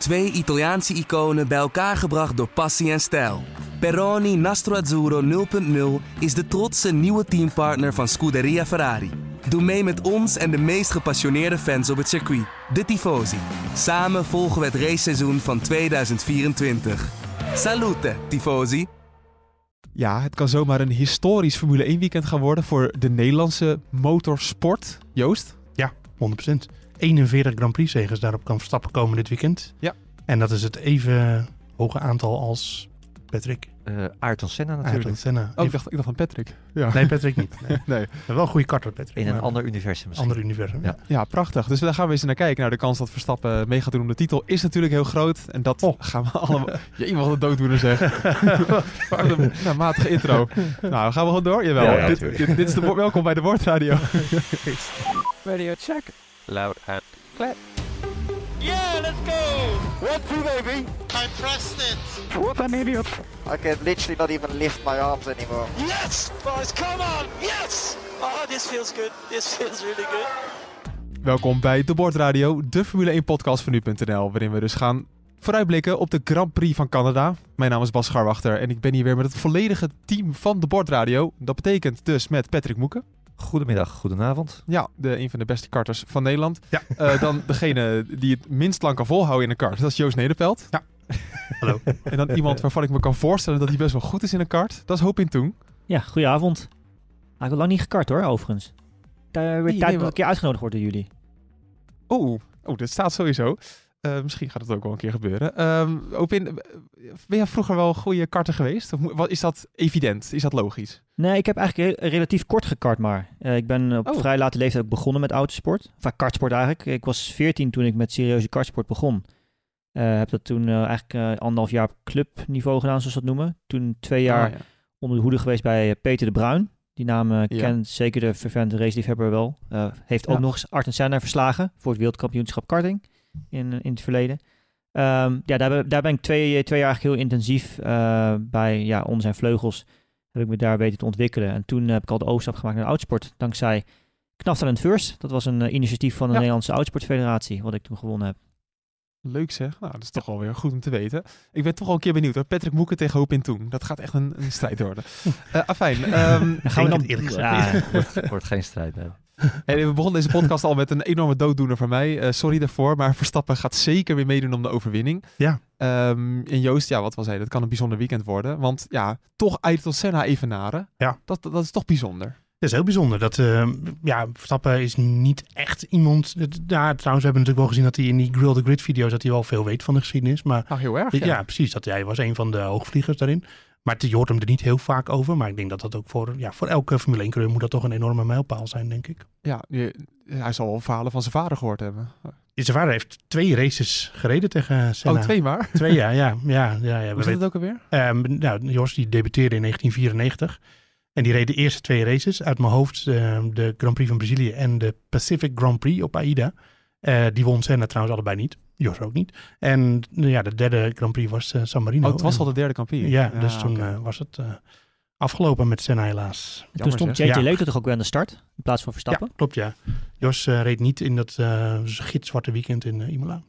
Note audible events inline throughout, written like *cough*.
Twee Italiaanse iconen bij elkaar gebracht door passie en stijl. Peroni Nastro Azzurro 0.0 is de trotse nieuwe teampartner van Scuderia Ferrari. Doe mee met ons en de meest gepassioneerde fans op het circuit, de Tifosi. Samen volgen we het raceseizoen van 2024. Salute, Tifosi! Ja, het kan zomaar een historisch Formule 1 weekend gaan worden voor de Nederlandse motorsport. Joost? Ja, 100%. 41 Grand Prix zegens daarop kan Verstappen komen dit weekend. Ja. En dat is het even hoge aantal als Patrick. Uh, Ayrton Senna natuurlijk. Ayrton Senna. Oh, ik dacht, ik dacht aan Patrick. Ja. Nee, Patrick niet. Nee. *laughs* nee. Wel een goede karter, Patrick. In een maar ander universum misschien. ander universum. Ja. Ja, prachtig. Dus daar gaan we eens naar kijken. Nou, de kans dat Verstappen mee gaat doen om de titel is natuurlijk heel groot. En dat Oh. gaan we allemaal... *laughs* Je *laughs* wat een dooddoener zeg. Wat een nou, matige intro. Nou, gaan we gewoon door? Jawel. Ja, ja, dit, dit, dit is de, welkom bij de Woordradio. Radio check. Loud and clear. Yeah, let's go! One, two, baby. I pressed it. What an idiot. I can literally not even lift my arms anymore. Yes, boys, come on! Yes! Oh, this feels good. This feels really good. Welkom bij de Bordradio, de Formule 1 podcast van nu.nl, waarin we dus gaan vooruitblikken op de Grand Prix van Canada. Mijn naam is Bas Scharwachter en ik ben hier weer met het volledige team van de Bordradio. Dat betekent dus met Patrick Moeken. Goedemiddag, goedenavond. Ja, de, een van de beste karters van Nederland. Ja. Eh, dan *laughs* degene die het minst lang kan volhouden in een kart. Dat is Joost Nederpelt. Ja. Hallo. En dan iemand *laughs* waarvan ik me kan voorstellen dat hij best wel goed is in een kart. Dat is Hoop in Toen. Ja, goedenavond. Ah, ik heb lang niet gekart hoor, overigens. Daar weer Nee, tijd nee, dat een keer uitgenodigd wordt door jullie. Oh, oh, dit staat sowieso. Eh, misschien gaat het ook wel een keer gebeuren. Ehm in, ben jij vroeger wel goede karter geweest? Of wat, is dat evident? Is dat logisch? Nee, ik heb eigenlijk re- relatief kort gekart maar. Eh, ik ben op Oh. vrij late leeftijd ook begonnen met autosport. Of kartsport eigenlijk. Ik was 14 toen ik met serieuze kartsport begon. Eh heb dat toen eh, eigenlijk eh, anderhalf jaar op clubniveau gedaan, zoals ze dat noemen. Toen twee jaar Ah, ja. onder de hoede geweest bij eh, Peter de Bruin. Die naam eh, Ja. kent zeker de vervente raceliefhebber wel. Eh, heeft ook Ja. nog eens Arten Senna verslagen voor het wereldkampioenschap karting in, eh, in het verleden. Ehm, ja, daar, ben- daar ben ik twee, twee jaar eigenlijk heel intensief eh, bij, ja, onder zijn vleugels heb ik me daar weten te ontwikkelen. En toen heb ik al de overstap gemaakt naar de oudsport, dankzij Knaftel First. Dat was een eh, initiatief van de Ja. Nederlandse Oudsportfederatie, wat ik toen gewonnen heb. Leuk zeg. Nou, dat is toch wel weer goed om te weten. Ik ben toch wel een keer benieuwd. Hoor. Patrick Moeken tegen Hoop in Toen. Dat gaat echt een, een strijd worden. *laughs* Eh afijn. ehm, Dan gaan we dan... het eerlijk gezegd Ja, Wordt, wordt geen strijd. nee. We begonnen deze podcast al met een enorme dooddoener van mij. Eh, sorry daarvoor, maar Verstappen gaat zeker weer meedoen om de overwinning. Ja. Ehm, en Joost, ja, wat was hij? Dat kan een bijzonder weekend worden. Want ja, toch Ayrton Senna evenaren. Ja. Dat, dat is toch bijzonder. Dat is heel bijzonder. Dat, eh, ja, Verstappen is niet echt iemand... Ja, trouwens, we hebben natuurlijk wel gezien dat hij in die Grill the Grid video's... dat hij wel veel weet van de geschiedenis. Maar Nou, heel erg. ja, Ja. precies. Dat hij was een van de hoogvliegers daarin. Maar het- je hoort hem er niet heel vaak over. Maar ik denk dat dat ook voor, ja, voor elke Formule 1-coureur... moet dat toch een enorme mijlpaal zijn, denk ik. Ja, je- hij zal wel verhalen van zijn vader gehoord hebben. Zijn vader heeft twee races gereden tegen Senna. Oh, twee maar. Twee, ja. ja, ja, ja, ja *laughs* Hoe zit het ook alweer? Ehm, nou, Jos die debuteerde in 1994. En die reed de eerste twee races. Uit mijn hoofd ehm, de Grand Prix van Brazilië en de Pacific Grand Prix op AIDA. Eh, die won Senna trouwens allebei niet. Jos ook niet. En nou ja, de derde Grand Prix was eh, San Marino. Oh, het was En- al de derde kampioen. Ja, dus toen eh, was het eh, afgelopen met Senna helaas. En toen Jammer, stond Ja. Leto toch ook weer aan de start, in plaats van Verstappen? Ja, klopt ja. Jos eh, reed niet in dat eh gitzwarte weekend in Imola.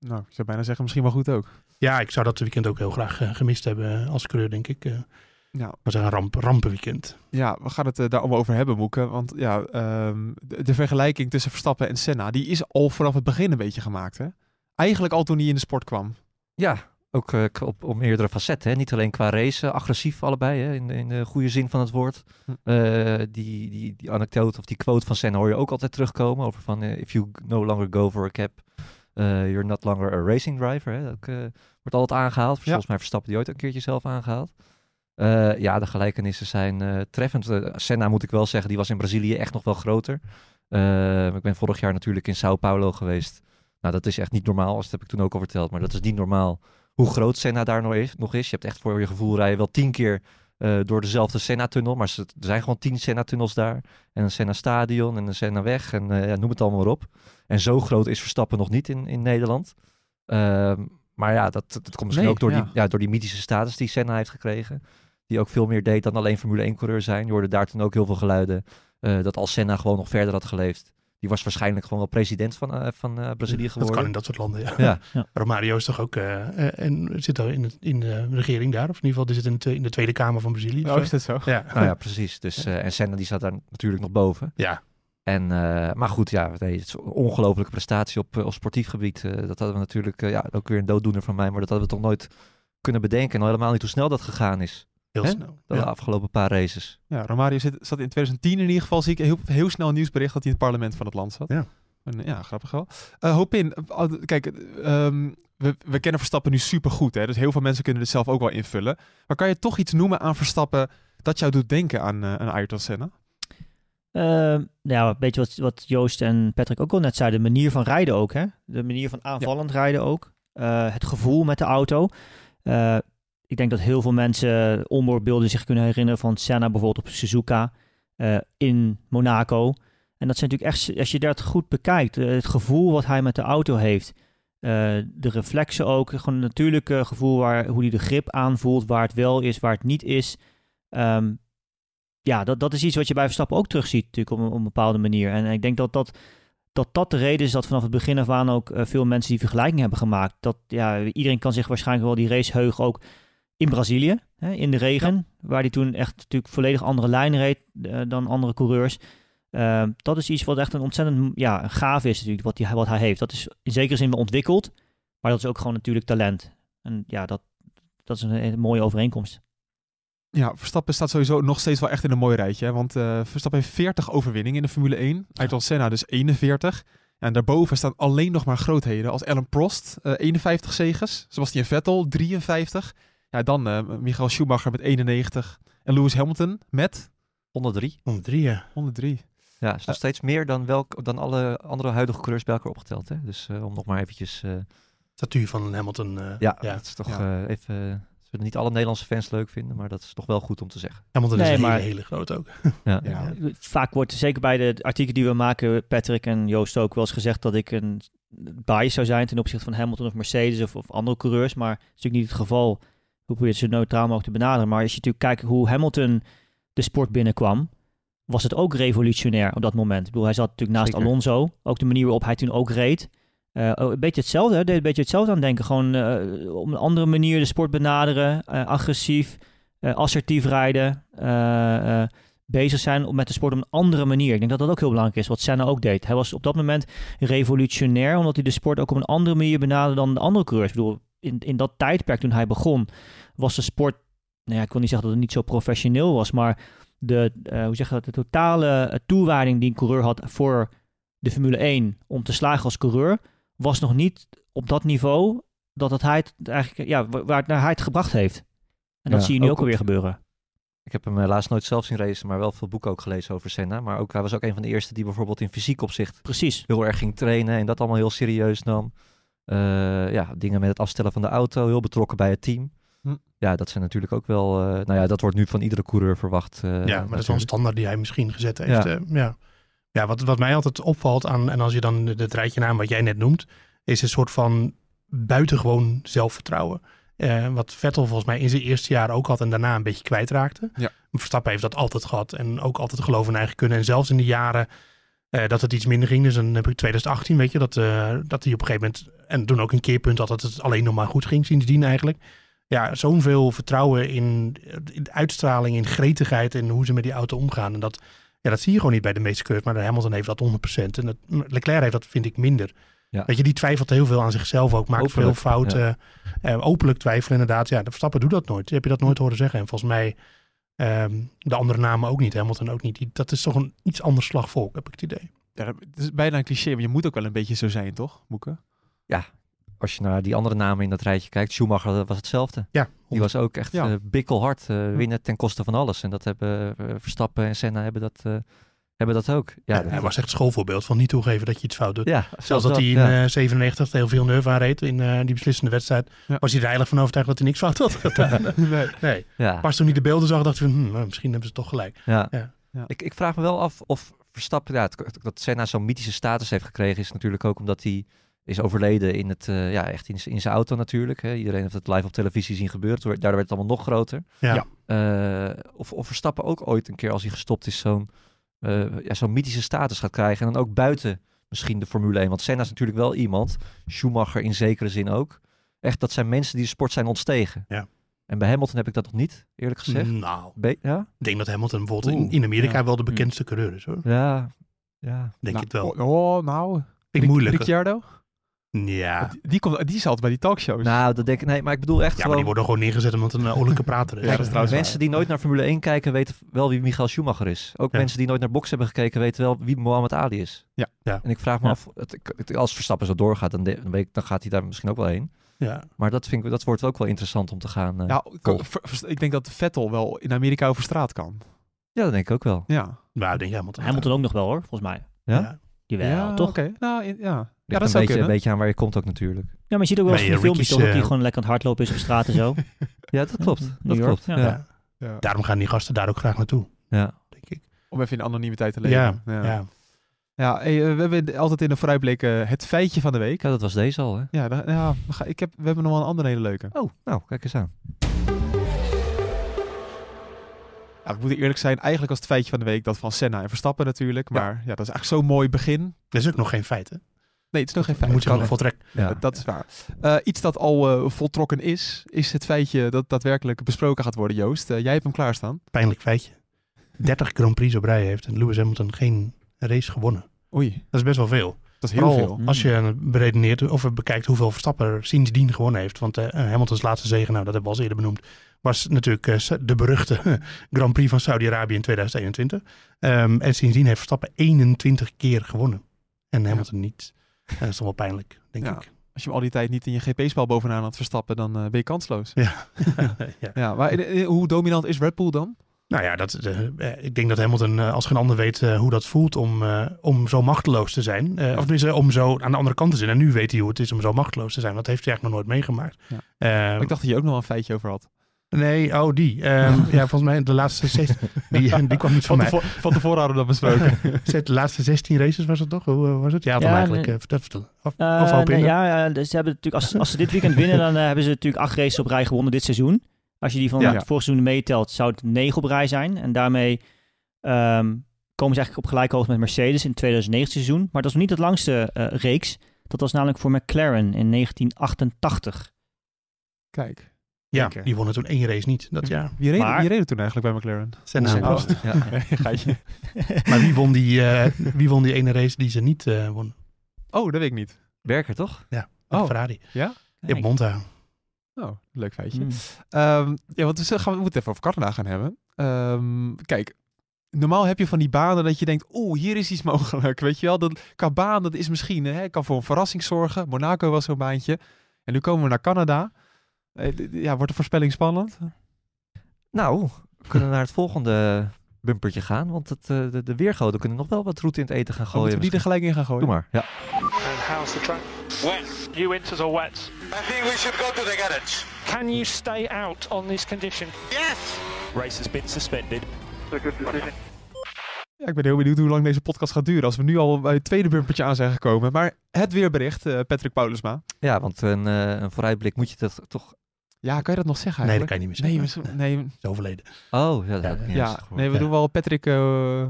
Nou, ik zou bijna zeggen, misschien wel goed ook. Ja, ik zou dat weekend ook heel graag gemist hebben als coureur, denk ik. eh Ja, was een ramp, rampenweekend. Ja, we gaan het daar allemaal over hebben, Moeke. Want ja, ehm, de, de vergelijking tussen Verstappen en Senna, die is al vanaf het begin een beetje gemaakt, hè? Eigenlijk al toen hij in de sport kwam. Ja, ook eh, op, op meerdere facetten. Hè. Niet alleen qua race, agressief allebei, hè, in, in de goede zin van het woord. Hm. Eh, die, die, die anekdote of die quote van Senna hoor je ook altijd terugkomen. Over van, eh, if you no longer go for a cap, you're not longer a racing driver. Hè. Dat ook, wordt altijd aangehaald. Volgens mij Verstappen die ooit een keertje zelf aangehaald. Eh, ja, de gelijkenissen zijn treffend. Senna moet ik wel zeggen, die was in Brazilië echt nog wel groter. Ik ben vorig jaar natuurlijk in Sao Paulo geweest. Nou, dat is echt niet normaal. Dat heb ik toen ook al verteld. Maar dat is niet normaal hoe groot Senna daar nog is. Nog is. Je hebt echt voor je gevoel rijden wel tien keer eh, door dezelfde Senna-tunnel. Maar er zijn gewoon tien Senna-tunnels daar. En een Senna-stadion en een Senna-weg. En eh, ja, noem het allemaal maar op. En zo groot is Verstappen nog niet in, in Nederland. Ehm, maar ja, dat, dat komt misschien Nee, ook door, ja. Die, ja, door die mythische status die Senna heeft gekregen. Die ook veel meer deed dan alleen Formule 1-coureur zijn. Je hoorde daar toen ook heel veel geluiden. eh, dat als Senna gewoon nog verder had geleefd, die was waarschijnlijk gewoon wel president van, eh, van eh, Brazilië Dat geworden. kan in dat soort landen, ja. Ja. Ja. Romario is toch ook, eh, en zit er in, het- in de regering daar, of in ieder geval die zit in de, in de Tweede Kamer van Brazilië. Oh, is dat zo? Ja. Nou ja, precies. Dus, eh, en Senna die staat daar natuurlijk nog boven. ja. En, eh, maar goed, ja, nee, het is een ongelofelijke prestatie op, op sportief gebied. Eh, dat hadden we natuurlijk, eh, ja, ook weer een dooddoener van mij, maar dat hadden we toch nooit kunnen bedenken. En al helemaal niet hoe snel dat gegaan is, heel Hè? snel. de Ja. afgelopen paar races. Ja, Romario zit, zat in 2010 in ieder geval, zie ik heel, heel snel een nieuwsbericht dat hij in het parlement van het land zat. Ja. En, ja, grappig wel. Eh hoop in, eh, kijk, ehm, we, we kennen Verstappen nu super goed, hè, dus heel veel mensen kunnen dit zelf ook wel invullen. Maar kan je toch iets noemen aan Verstappen dat jou doet denken aan, eh aan Ayrton Senna? Ehm, ja, een beetje wat, wat Joost en Patrick ook al net zeiden. De manier van rijden ook, hè? De manier van aanvallend rijden ook. Eh, het gevoel met de auto. Eh, ik denk dat heel veel mensen onboardbeelden zich kunnen herinneren van Senna bijvoorbeeld op Suzuka eh, in Monaco. En dat zijn natuurlijk echt, als je dat goed bekijkt, eh, het gevoel wat hij met de auto heeft. eh, de reflexen ook, gewoon een natuurlijke gevoel waar, hoe hij de grip aanvoelt, waar het wel is, waar het niet is. Ehm, ja, dat, dat is iets wat je bij Verstappen ook terugziet natuurlijk op een, bepaalde manier. En ik denk dat dat, dat dat de reden is dat vanaf het begin af aan ook veel mensen die vergelijking hebben gemaakt. Dat ja, iedereen kan zich waarschijnlijk wel die race heugen ook in Brazilië, hè, in de regen, waar hij toen echt natuurlijk volledig andere lijnen reed eh, dan andere coureurs. Ehm, dat is iets wat echt een ontzettend ja, een gaaf is natuurlijk, wat hij, wat hij heeft. Dat is in zekere zin wel ontwikkeld, maar dat is ook gewoon natuurlijk talent. En ja, dat, dat is een, hele mooie overeenkomst. Ja, Verstappen staat sowieso nog steeds wel echt in een mooi rijtje. hè, Want eh, Verstappen heeft 40 overwinningen in de Formule 1. Ayrton Senna dus 41. En daarboven staan alleen nog maar grootheden als Alan Prost, eh 51 zegens. Sebastian Vettel, 53. Ja, dan eh Michael Schumacher met 91. En Lewis Hamilton met 103. 103, ja. 103. Ja, is nog steeds meer dan, welk, dan alle andere huidige coureurs bij elkaar opgeteld. Hè? Dus eh, om nog maar eventjes... eh, Statuur van Hamilton. eh, ja, ja. dat is toch Ja. eh, even... zullen niet alle Nederlandse fans leuk vinden, maar dat is toch wel goed om te zeggen. Hamilton is Nee, een maar- hele, hele groot ook. *laughs* Ja. Ja. Vaak wordt, zeker bij de artikelen die we maken, Patrick en Joost ook wel eens gezegd dat ik een bias zou zijn ten opzichte van Hamilton of Mercedes of, of andere coureurs. Maar dat is natuurlijk niet het geval. Hoe probeer je het zo neutraal mogelijk te benaderen. Maar als je natuurlijk kijkt hoe Hamilton de sport binnenkwam, was het ook revolutionair op dat moment. Ik bedoel, hij zat natuurlijk naast Zeker. Alonso. Ook de manier waarop hij toen ook reed. Eh, oh, een beetje hetzelfde, hè? deed een beetje hetzelfde aan denken. Gewoon eh, op een andere manier de sport benaderen. eh, agressief, assertief rijden. bezig zijn om met de sport op een andere manier. Ik denk dat dat ook heel belangrijk is, wat Senna ook deed. Hij was op dat moment revolutionair, omdat hij de sport ook op een andere manier benaderde dan de andere coureurs. Ik bedoel, in, in dat tijdperk toen hij begon, was de sport, nou ja, ik wil niet zeggen dat het niet zo professioneel was, maar de, eh, hoe zeg je dat, de totale eh, toewijding die een coureur had voor de Formule 1 om te slagen als coureur, was nog niet op dat niveau dat het hij het eigenlijk, ja, wa- waar het naar hij het gebracht heeft. En dat Ja, zie je nu ook ook alweer op- gebeuren. Ik heb hem helaas nooit zelf zien racen, maar wel veel boeken ook gelezen over Senna. Maar ook, hij was ook een van de eerste die bijvoorbeeld in fysiek opzicht Precies. heel erg ging trainen en dat allemaal heel serieus nam. Eh, ja, dingen met het afstellen van de auto, heel betrokken bij het team. Hm. Ja, dat zijn natuurlijk ook wel... eh, nou ja, dat wordt nu van iedere coureur verwacht. eh, ja, maar dat is wel een standaard die hij misschien gezet heeft. Ja. Ja, ja. ja wat, wat mij altijd opvalt aan, en als je dan het rijtje naam wat jij net noemt, is een soort van buitengewoon zelfvertrouwen. Eh, wat Vettel volgens mij in zijn eerste jaar ook had en daarna een beetje kwijtraakte. Ja. Verstappen heeft dat altijd gehad en ook altijd geloof in eigen kunnen. En zelfs in de jaren eh, dat het iets minder ging, dus dan heb ik 2018, weet je, dat, eh, dat hij op een gegeven moment, en toen ook een keerpunt dat het alleen nog maar goed ging sindsdien eigenlijk. Ja, zo'n veel vertrouwen in, in uitstraling, in gretigheid en hoe ze met die auto omgaan. En dat, ja, dat zie je gewoon niet bij de meeste coureurs, maar Hamilton heeft dat 100%. En dat, Leclerc heeft dat, vind ik, minder. Ja. Weet je, die twijfelt heel veel aan zichzelf ook, maakt Openlijk, veel fouten. eh, openlijk twijfelen inderdaad. Ja, de Verstappen doet dat nooit. Heb je dat nooit horen zeggen? En volgens mij ehm, de andere namen ook niet, Hamilton ook niet. Die, dat is toch een iets ander slagvolk, heb ik het idee. Ja, dat- het is bijna een cliché, maar je moet ook wel een beetje zo zijn, toch, Moeke? Als je naar die andere namen in dat rijtje kijkt, Schumacher dat was hetzelfde. Ja, Die was ook echt Ja. eh, bikkelhard, eh, winnen ten koste van alles. En dat hebben eh, Verstappen en Senna hebben dat, eh, hebben dat ook. Ja, Ja, dat- hij was echt schoolvoorbeeld van niet toegeven dat je iets fout doet. ja, Zelfs dat hij in ja. eh 97 heel veel nerve aanreed in eh, die beslissende wedstrijd. Ja. Was hij er eigenlijk van overtuigd dat hij niks fout had *laughs* gedaan. nee. nee. ja. Pas toen hij de beelden zag, dacht hij van, hm, nou, misschien hebben ze toch gelijk. Ja. Ja. Ja. Ik, ik vraag me wel af of Verstappen, ja, het- dat Senna zo'n mythische status heeft gekregen, is natuurlijk ook omdat hij is overleden in het, eh, ja, echt in, zijn auto natuurlijk. Hè. Iedereen heeft het live op televisie zien gebeuren. Daardoor werd het allemaal nog groter. Ja. Eh, of Verstappen ook ooit een keer als hij gestopt is zo'n eh, ja, zo'n mythische status gaat krijgen. En dan ook buiten misschien de Formule 1. Want Senna is natuurlijk wel iemand, Schumacher in zekere zin ook. Echt, dat zijn mensen die de sport zijn ontstegen. Ja. En bij Hamilton heb ik dat nog niet, eerlijk gezegd. Nou, Be- ja? ik denk dat Hamilton bijvoorbeeld in, Oeh, in Amerika ja. wel de bekendste coureur is hoor. Ja, ja. Denk nou, het wel. Oh, oh, nou. Ik Ric- moeilijk. Ricciardo? Ja. Die, die, komt, die is altijd bij die talkshows. Nou, dat denk ik, nee, maar ik bedoel echt ja, maar gewoon... die worden gewoon neergezet omdat een oorlijke prater is. Ja, dat is trouwens mensen die nooit naar Formule 1 kijken weten wel wie Michael Schumacher is. Ook Ja. mensen die nooit naar box hebben gekeken weten wel wie Mohammed Ali is. Ja. Ja. En ik vraag me Ja. af, het, het- als Verstappen zo doorgaat, dan, de- dan, weet ik, dan gaat hij daar misschien ook wel heen. Ja. Maar dat, vind ik, dat wordt ook wel interessant om te gaan. eh, ja, ver- ik denk dat Vettel wel in Amerika over straat kan. ja, dat denk ik ook wel. Ja. Nou, ik denk Hamilton. Hamilton ook nog wel hoor, volgens mij. Ja? Ja. Jawel, ja, toch? oké. Nou, in- ja. ja, dat een zou beetje, een beetje aan waar je komt ook natuurlijk. Ja, maar je ziet ook wel eens in de filmpjes toch dat hij eh, gewoon lekker aan het hardlopen is op straat en zo. *laughs* Ja, dat klopt. Dat klopt. ja. Ja. Ja. Ja. Daarom gaan die gasten daar ook graag naartoe, Ja. denk ik. Om even in anonimiteit te leven. Ja, ja. ja. Eh, we hebben altijd in de vooruitblik eh, het feitje van de week. Ja, dat was deze al, hè? Ja, ja ik heb, we hebben nog wel een andere hele leuke. Oh, nou, kijk eens aan. Ja, we moeten eerlijk zijn, eigenlijk was het feitje van de week dat van Senna en Verstappen natuurlijk. Maar ja, dat is eigenlijk zo'n mooi begin. Dat is ook nog geen feit, hè? Nee, het is nog geen Dat feit. moet je nog echt. voltrekken. Ja. Dat is waar. Eh, iets dat al eh, voltrokken is, is het feitje dat daadwerkelijk besproken gaat worden, Joost. Eh, jij hebt hem klaarstaan. Pijnlijk feitje. 30 Grand Prix op rij heeft en Lewis Hamilton geen race gewonnen. Oei, Dat is best wel veel. dat is heel Vooral veel. als je beredeneert of bekijkt hoeveel Verstappen er sindsdien gewonnen heeft. Want eh, Hamilton's laatste zege, nou dat hebben we al eerder benoemd, was natuurlijk eh, de beruchte *laughs* Grand Prix van Saudi-Arabië in 2021. Ehm, en sindsdien heeft Verstappen 21 keer gewonnen. En Hamilton niet. En dat is toch wel pijnlijk, denk Ja. ik. Als je hem al die tijd niet in je GP-spel bovenaan had verstappen, dan eh, ben je kansloos. Ja. *laughs* ja. Ja, maar eh, eh, hoe dominant is Red Bull dan? Nou ja, dat, eh, eh, ik denk dat Hamilton eh, als geen ander weet eh, hoe dat voelt om, eh, om zo machteloos te zijn. Eh, Of tenminste, om zo aan de andere kant te zijn. En nu weet hij hoe het is om zo machteloos te zijn. Dat heeft hij eigenlijk nog nooit meegemaakt. Ja. Eh, ik dacht dat je ook nog wel een feitje over had. Nee, oh die. Ehm, *laughs* ja, volgens mij de laatste 16. Die, *laughs* die kwam niet van Van, mij. tevo- van tevoren hadden we dat besproken. *laughs* De laatste 16 races was het toch? Hoe eh, was het? Ja, eigenlijk. nee. eh, vertel, vertel. Of, Eh, of hoop nee, in. ja, ja, dus ze hebben natuurlijk, als, als ze dit weekend winnen, dan eh, hebben ze natuurlijk acht races op rij gewonnen dit seizoen. Als je die van Ja. het vorige seizoen meetelt, zou het negen op rij zijn. En daarmee ehm, komen ze eigenlijk op gelijke hoogte met Mercedes in het 2009 seizoen. Maar dat is nog niet het langste reeks. Dat was namelijk voor McLaren in 1988. Kijk, Ja, Zeker. die wonnen toen één race niet dat jaar. wie reed, Maar- wie reed toen eigenlijk bij McLaren? Senna en Oh. Ja. *laughs* Gaatje. *laughs* Maar wie won, die, eh, wie won die ene race die ze niet eh won? Oh, dat weet ik niet. Werker, toch? Oh. Ferrari. Ja? Ja. Monza. Oh, leuk feitje. Ehm, ja, want we, gaan, we moeten het even over Canada gaan hebben. Ehm, kijk, normaal heb je van die banen dat je denkt, oeh, hier is iets *laughs* mogelijk. Weet je wel, dat, qua baan, dat is misschien, hè, kan voor een verrassing zorgen. Monaco was zo'n baantje. En nu komen we naar Canada. Eh, Ja, wordt de voorspelling spannend? Nou, we kunnen naar het volgende bumpertje gaan. Want het, eh, de, de weergoden kunnen nog wel wat roet in het eten gaan Oh, gooien. moeten we die er gelijk in gaan gooien? Doe maar, ja. And how's the track? Wet. You winters are wet. I think we should go to the garage. Can you stay out on this condition? Yes! Race has been suspended. It's a good decision. Ja, ik ben heel benieuwd hoe lang deze podcast gaat duren. Als we nu al bij het tweede bumpertje aan zijn gekomen. Maar het weerbericht, eh, Patrick Paulusma. Ja, want een, eh, een vooruitblik moet je dat toch... Ja, kan je dat nog zeggen Nee, dat eigenlijk? kan je niet meer Nee, zeggen. we- nee, Is overleden. Oh, ja, dat heb ik niet eens ja, gehoord. nee we Ja. doen wel Patrick eh,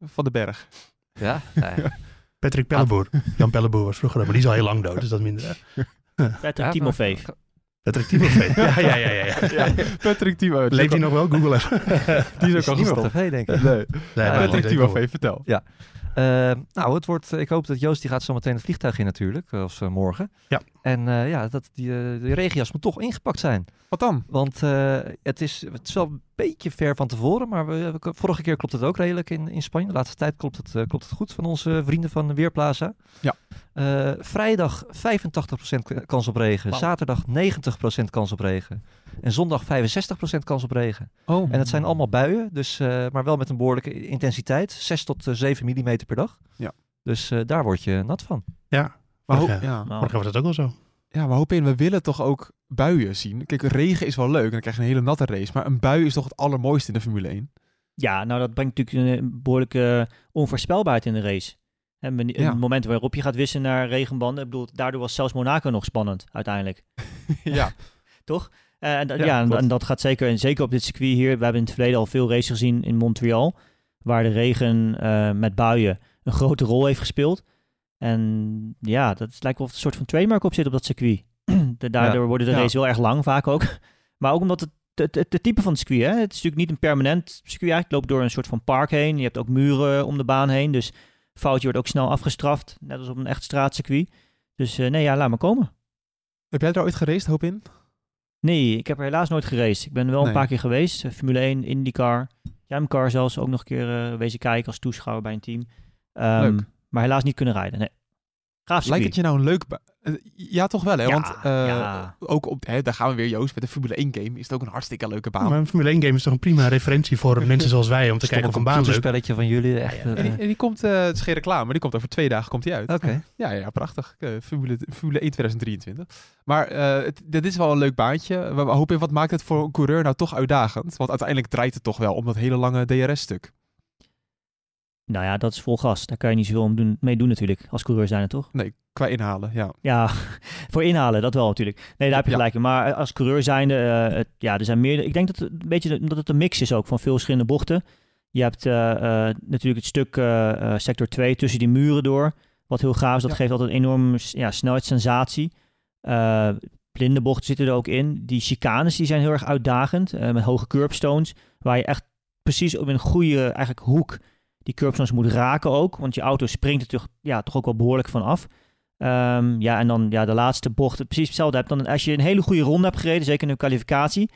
van den Berg. Ja? Nee. *laughs* Patrick Pelleboer. Jan Pelleboer was vroeger, maar die is al heel lang dood, dus dat minder. erg. *laughs* Patrick Ja, Timofeef. maar- Patrick Timofey. *laughs* Ja, ja, ja. ja, ja. Patrick Timo. Leeft hij nog wel? Google even. Die is ook Is al niet meer op gestopt. tv, denk ik. Nee. Nee, Patrick is Timo, wel- vertel. Eh, nou, het wordt, ik hoop dat Joost die gaat zo meteen het vliegtuig in natuurlijk, eh, als eh, morgen. Ja. En eh, ja, dat die, eh de regenjas moet toch ingepakt zijn. Wat dan? Want eh, het, is, het is wel een beetje ver van tevoren, maar we, we- vorige keer klopt het ook redelijk in, in Spanje. De laatste tijd klopt het, eh, klopt het goed van onze vrienden van Weerplaza. Ja. Eh, vrijdag 85% k- kans op regen, zaterdag 90% kans op regen en zondag 65% kans op regen. Oh. En het zijn allemaal buien, dus, eh, maar wel met een behoorlijke intensiteit. 6 tot eh, 7 mm per dag. Ja. Dus eh, daar word je nat van. Ja, Maar Ja. ja. Nou, morgen was dat ook wel zo. ja, maar hoop in, we willen toch ook buien zien. Kijk, regen is wel leuk en dan krijg je een hele natte race. Maar een bui is toch het allermooiste in de Formule 1? Ja, nou dat brengt natuurlijk een behoorlijke onvoorspelbaarheid in de race. En een Ja. moment waarop je gaat wisselen naar regenbanden. Ik bedoel, daardoor was zelfs Monaco nog spannend uiteindelijk. *laughs* ja. *laughs* Toch? Eh, en, Ja, ja, en, dat gaat zeker. En zeker op dit circuit hier. We hebben in het verleden al veel races gezien in Montreal. waar de regen eh, met buien een grote rol heeft gespeeld. En ja, dat lijkt wel of een soort van trademark op zit op dat circuit. *clears throat* De- Daardoor worden de races heel erg lang vaak ook. *laughs* Maar ook omdat het het, het, het type van het circuit, hè? het is natuurlijk niet een permanent circuit. eigenlijk. Het loopt door een soort van park heen. Je hebt ook muren om de baan heen. Dus foutje wordt ook snel afgestraft. Net als op een echt straatcircuit. Dus eh, nee, ja, laat maar komen. Heb jij er ooit geraced, hoop in? Nee, ik heb er helaas nooit geraced. Ik ben wel Nee. een paar keer geweest. Eh, Formule 1, IndyCar, Jamcar zelfs ook nog een keer eh, wezen kijken als toeschouwer bij een team. Ehm, Leuk. Maar helaas niet kunnen rijden. Nee. Gaaf Lijkt het je nou een leuk... eh, Ja, toch wel, hè? Ja, Want eh, ja. ook op... Hè, daar gaan we weer, Joost. Met de Formule 1 game is het ook een hartstikke leuke baan. Maar een Formule 1 game is toch een prima referentie voor *laughs* mensen zoals wij om te kijken of een baan leuk spelletje van jullie. Echt, En die, eh, en die komt, eh, het is geen reclame, maar die komt over twee dagen komt die uit. Oké. Ja, ja, prachtig. Eh, Formule, Formule 1 2023. Maar eh, het, dit is wel een leuk baantje. We we hopen, wat maakt het voor een coureur nou toch uitdagend? Want uiteindelijk draait het toch wel om dat hele lange DRS-stuk. Nou ja, dat is vol gas. Daar kan je niet zoveel om doen, mee doen natuurlijk. Als coureur zijn het toch? Nee, qua inhalen, ja. Ja, *laughs* voor inhalen, dat wel natuurlijk. Nee, daar heb je gelijk in. Maar als coureur zijnde, eh, het, ja, er zijn meer... Ik denk dat het een beetje dat het een mix is ook van veel verschillende bochten. Je hebt eh, eh, natuurlijk het stuk eh, eh, sector 2 tussen die muren door. Wat heel gaaf is. Dat Ja. geeft altijd een enorme ja, snelheidssensatie. Eh blinde bochten zitten er ook in. Die chicanes die zijn heel erg uitdagend. eh, met hoge curbstones. Waar je echt precies op een goede eigenlijk hoek die curbstones moet raken ook. Want je auto springt er toch, ja, toch ook wel behoorlijk van af. Ehm, ja, en dan ja, de laatste bocht, precies hetzelfde hebt. Dan als je een hele goede ronde hebt gereden, zeker in de kwalificatie.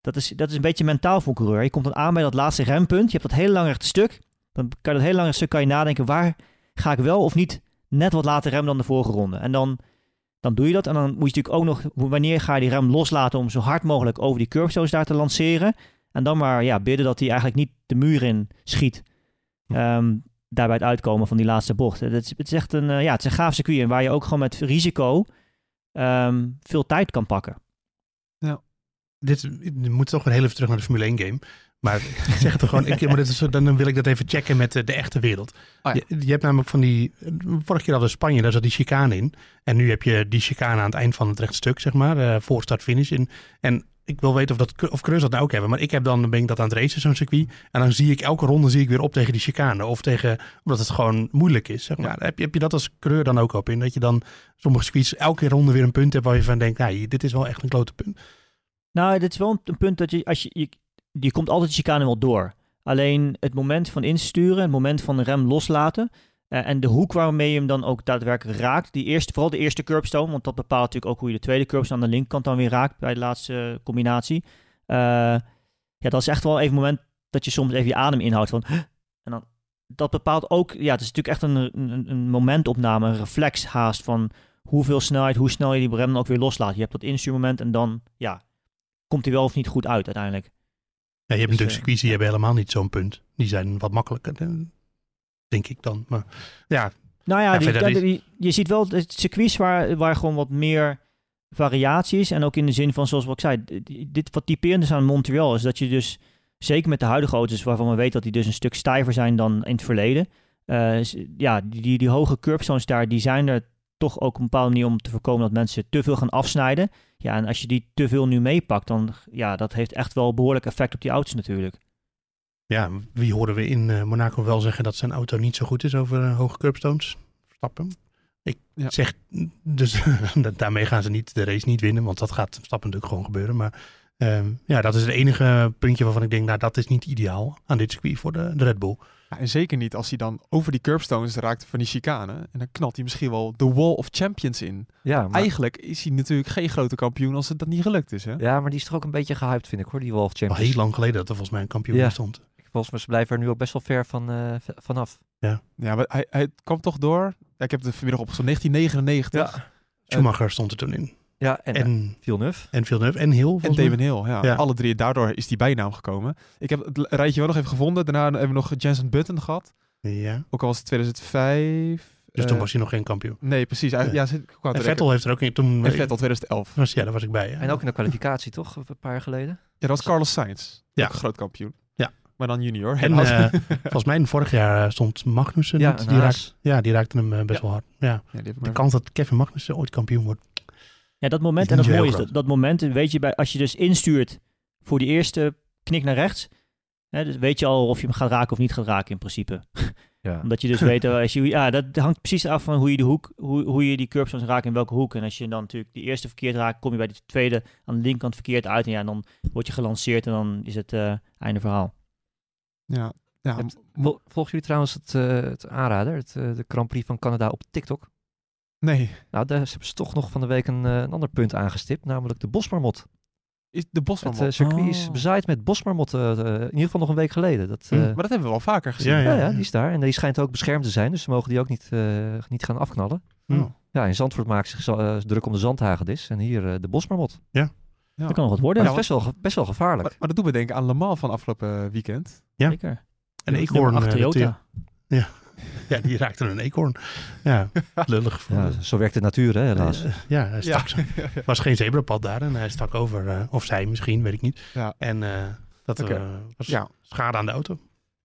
Dat is, dat is een beetje mentaal voor een coureur. Je komt dan aan bij dat laatste rempunt. Je hebt dat hele lange stuk. Dan kan je dat hele lange stuk kan je nadenken, waar ga ik wel of niet net wat later remmen dan de vorige ronde. En dan, dan doe je dat. En dan moet je natuurlijk ook nog, wanneer ga je die rem loslaten om zo hard mogelijk over die curbstones daar te lanceren. En dan maar ja, bidden dat hij eigenlijk niet de muur in schiet. Ehm, daarbij het uitkomen van die laatste bocht. Het is, het is echt een, eh, ja, het is een gaaf circuit en waar je ook gewoon met risico ehm, veel tijd kan pakken. dit we moeten toch weer heel even terug naar de Formule 1 game. Maar *laughs* ik zeg het toch gewoon, ik, maar dit is, dan wil ik dat even checken met de, de echte wereld. Oh ja. je, je hebt namelijk van die, vorige keer hadden we Spanje, daar zat die chicane in. En nu heb je die chicane aan het eind van het rechtstuk, zeg maar, eh, voor start-finish. in. En ik wil weten of, dat, of dat nou ook hebben. Maar ik heb dan, ben ik dat aan het racen, zo'n circuit. En dan zie ik elke ronde zie ik weer op tegen die chicane. Of tegen, omdat het gewoon moeilijk is, zeg maar. Heb, je, heb je dat als coureur dan ook op in? Dat je dan sommige circuits elke ronde weer een punt hebt waar je van denkt, nou, dit is wel echt een klote punt. Nou, dit is wel een, een punt dat je, als je, je, je komt altijd de chicane wel door. Alleen het moment van insturen, het moment van de rem loslaten eh, en de hoek waarmee je hem dan ook daadwerkelijk raakt. Die eerste, vooral de eerste curbstone, want dat bepaalt natuurlijk ook hoe je de tweede curbstone aan de linkerkant dan weer raakt bij de laatste combinatie. Eh, ja, dat is echt wel even een moment dat je soms even je adem inhoudt van... "Huh?" En dan, dat bepaalt ook, ja, het is natuurlijk echt een, een, een momentopname, een reflex haast van hoeveel snelheid, hoe snel je die rem dan ook weer loslaat. Je hebt dat instuurmoment en dan, ja, komt hij wel of niet goed uit uiteindelijk. Ja, je hebt Dus, natuurlijk eh, circuits die hebben helemaal niet zo'n punt. Die zijn wat makkelijker, denk ik dan. Maar ja, Nou ja, die, die- je ziet wel het circuits waar, waar gewoon wat meer variatie is. En ook in de zin van, zoals wat ik zei, dit wat typerend is aan Montreal is dat je dus, zeker met de huidige auto's waarvan we weten dat die dus een stuk stijver zijn dan in het verleden. eh, ja, die, die, die hoge curbstones daar, die zijn er toch ook op een bepaalde manier om te voorkomen dat mensen te veel gaan afsnijden. Ja, en als je die te veel nu meepakt, dan ja, dat heeft echt wel behoorlijk effect op die auto's natuurlijk. Ja, wie horen we in eh, Monaco wel zeggen dat zijn auto niet zo goed is over eh, hoge curbstones? Verstappen. Ik Ja. zeg, *laughs* dus daarmee gaan ze niet de race niet winnen, want dat gaat Verstappen natuurlijk gewoon gebeuren. Maar ehm, ja, dat is het enige puntje waarvan ik denk, nou dat is niet ideaal aan dit circuit voor de, de Red Bull. Ja, en zeker niet als hij dan over die curbstones raakt van die chicane. En dan knalt hij misschien wel de Wall of Champions in. ja, maar, Eigenlijk is hij natuurlijk geen grote kampioen als het dat niet gelukt is. Hè? ja, maar die is toch ook een beetje gehyped, vind ik hoor, die Wolf Al Champions. heel lang geleden dat er volgens mij een kampioen Ja. stond. Volgens mij ze blijven er nu ook best wel ver van, eh, vanaf. Ja, maar hij, hij kwam toch door. Ja, ik heb het vanmiddag opgezocht. 1999. Schumacher stond er toen in. Ja, en, En, en en, Villeneuve. Villeneuve en Hill. En volgens mij. Damon Hill, ja. Ja. Alle drie. Daardoor is die bijnaam gekomen. Ik heb het rijtje wel nog even gevonden. Daarna hebben we nog Jensen Button gehad. Ja, Ook al was het 2005. dus Eh, toen was hij nog geen kampioen. Nee, precies. Ja, zit- ik kwam En te Vettel heeft er ook in toen... En Vettel 2011. Was, ja, daar was ik bij. Ja. En ook in de kwalificatie, toch? Een paar jaar geleden. Ja, dat was Carlos Sainz. Ja. Ook een groot kampioen. Maar dan junior. En eh, *laughs* volgens mij vorig jaar eh, stond Magnussen Ja, Die, ja, die raakte hem eh, best wel hard. Ja. De kans dat Kevin Magnussen ooit kampioen wordt. Ja, dat moment, en dat mooie is, dat, dat moment, weet je, bij, als je dus instuurt voor die eerste knik naar rechts, Hè, dus weet je al of je hem gaat raken of niet gaat raken in principe. *laughs* Ja. Omdat je dus weet, als je, ja, dat hangt precies af van hoe je de hoek, hoe, hoe je die curbstones raakt in welke hoek. En als je dan natuurlijk die eerste verkeerd raakt, kom je bij de tweede aan de linkerkant verkeerd uit. En ja, dan word je gelanceerd en dan is het eh, einde verhaal. Ja, ja volgen jullie trouwens het, eh, het aanrader, het, eh, de Grand Prix van Canada op TikTok? nee. Nou, daar hebben ze toch nog van de week een, eh, een ander punt aangestipt, namelijk de bosmarmot. Is de bosman. Het circuit is Oh. bezaaid met bosmarmotten, eh, in ieder geval nog een week geleden. Dat, Hm. eh, Maar dat hebben we wel vaker gezien. Ja, ja, ja. ja, die is daar. En die schijnt ook beschermd te zijn, dus ze mogen die ook niet, eh, niet gaan afknallen. Hm. Ja, in Zandvoort maakt zich zo- druk om de zandhagedis en hier eh, de bosmarmot. Ja. Dat kan nog wat Maar worden. dat is best wel, best wel gevaarlijk. Maar, maar dat doet me denken aan Le Mans van afgelopen weekend. Ja. Zeker. En Nummer eekhoorn. acht eh, Toyota. dat- *laughs* Ja, die raakte een eekhoorn. Ja, *laughs* lullig ja, zo werkt de natuur, hè, helaas. Eh, ja, hij stak zo. *laughs* was geen zebrapad daar en hij stak over. eh, of zij misschien, weet ik niet. Ja. En eh, dat eh, was Ja. schade aan de auto.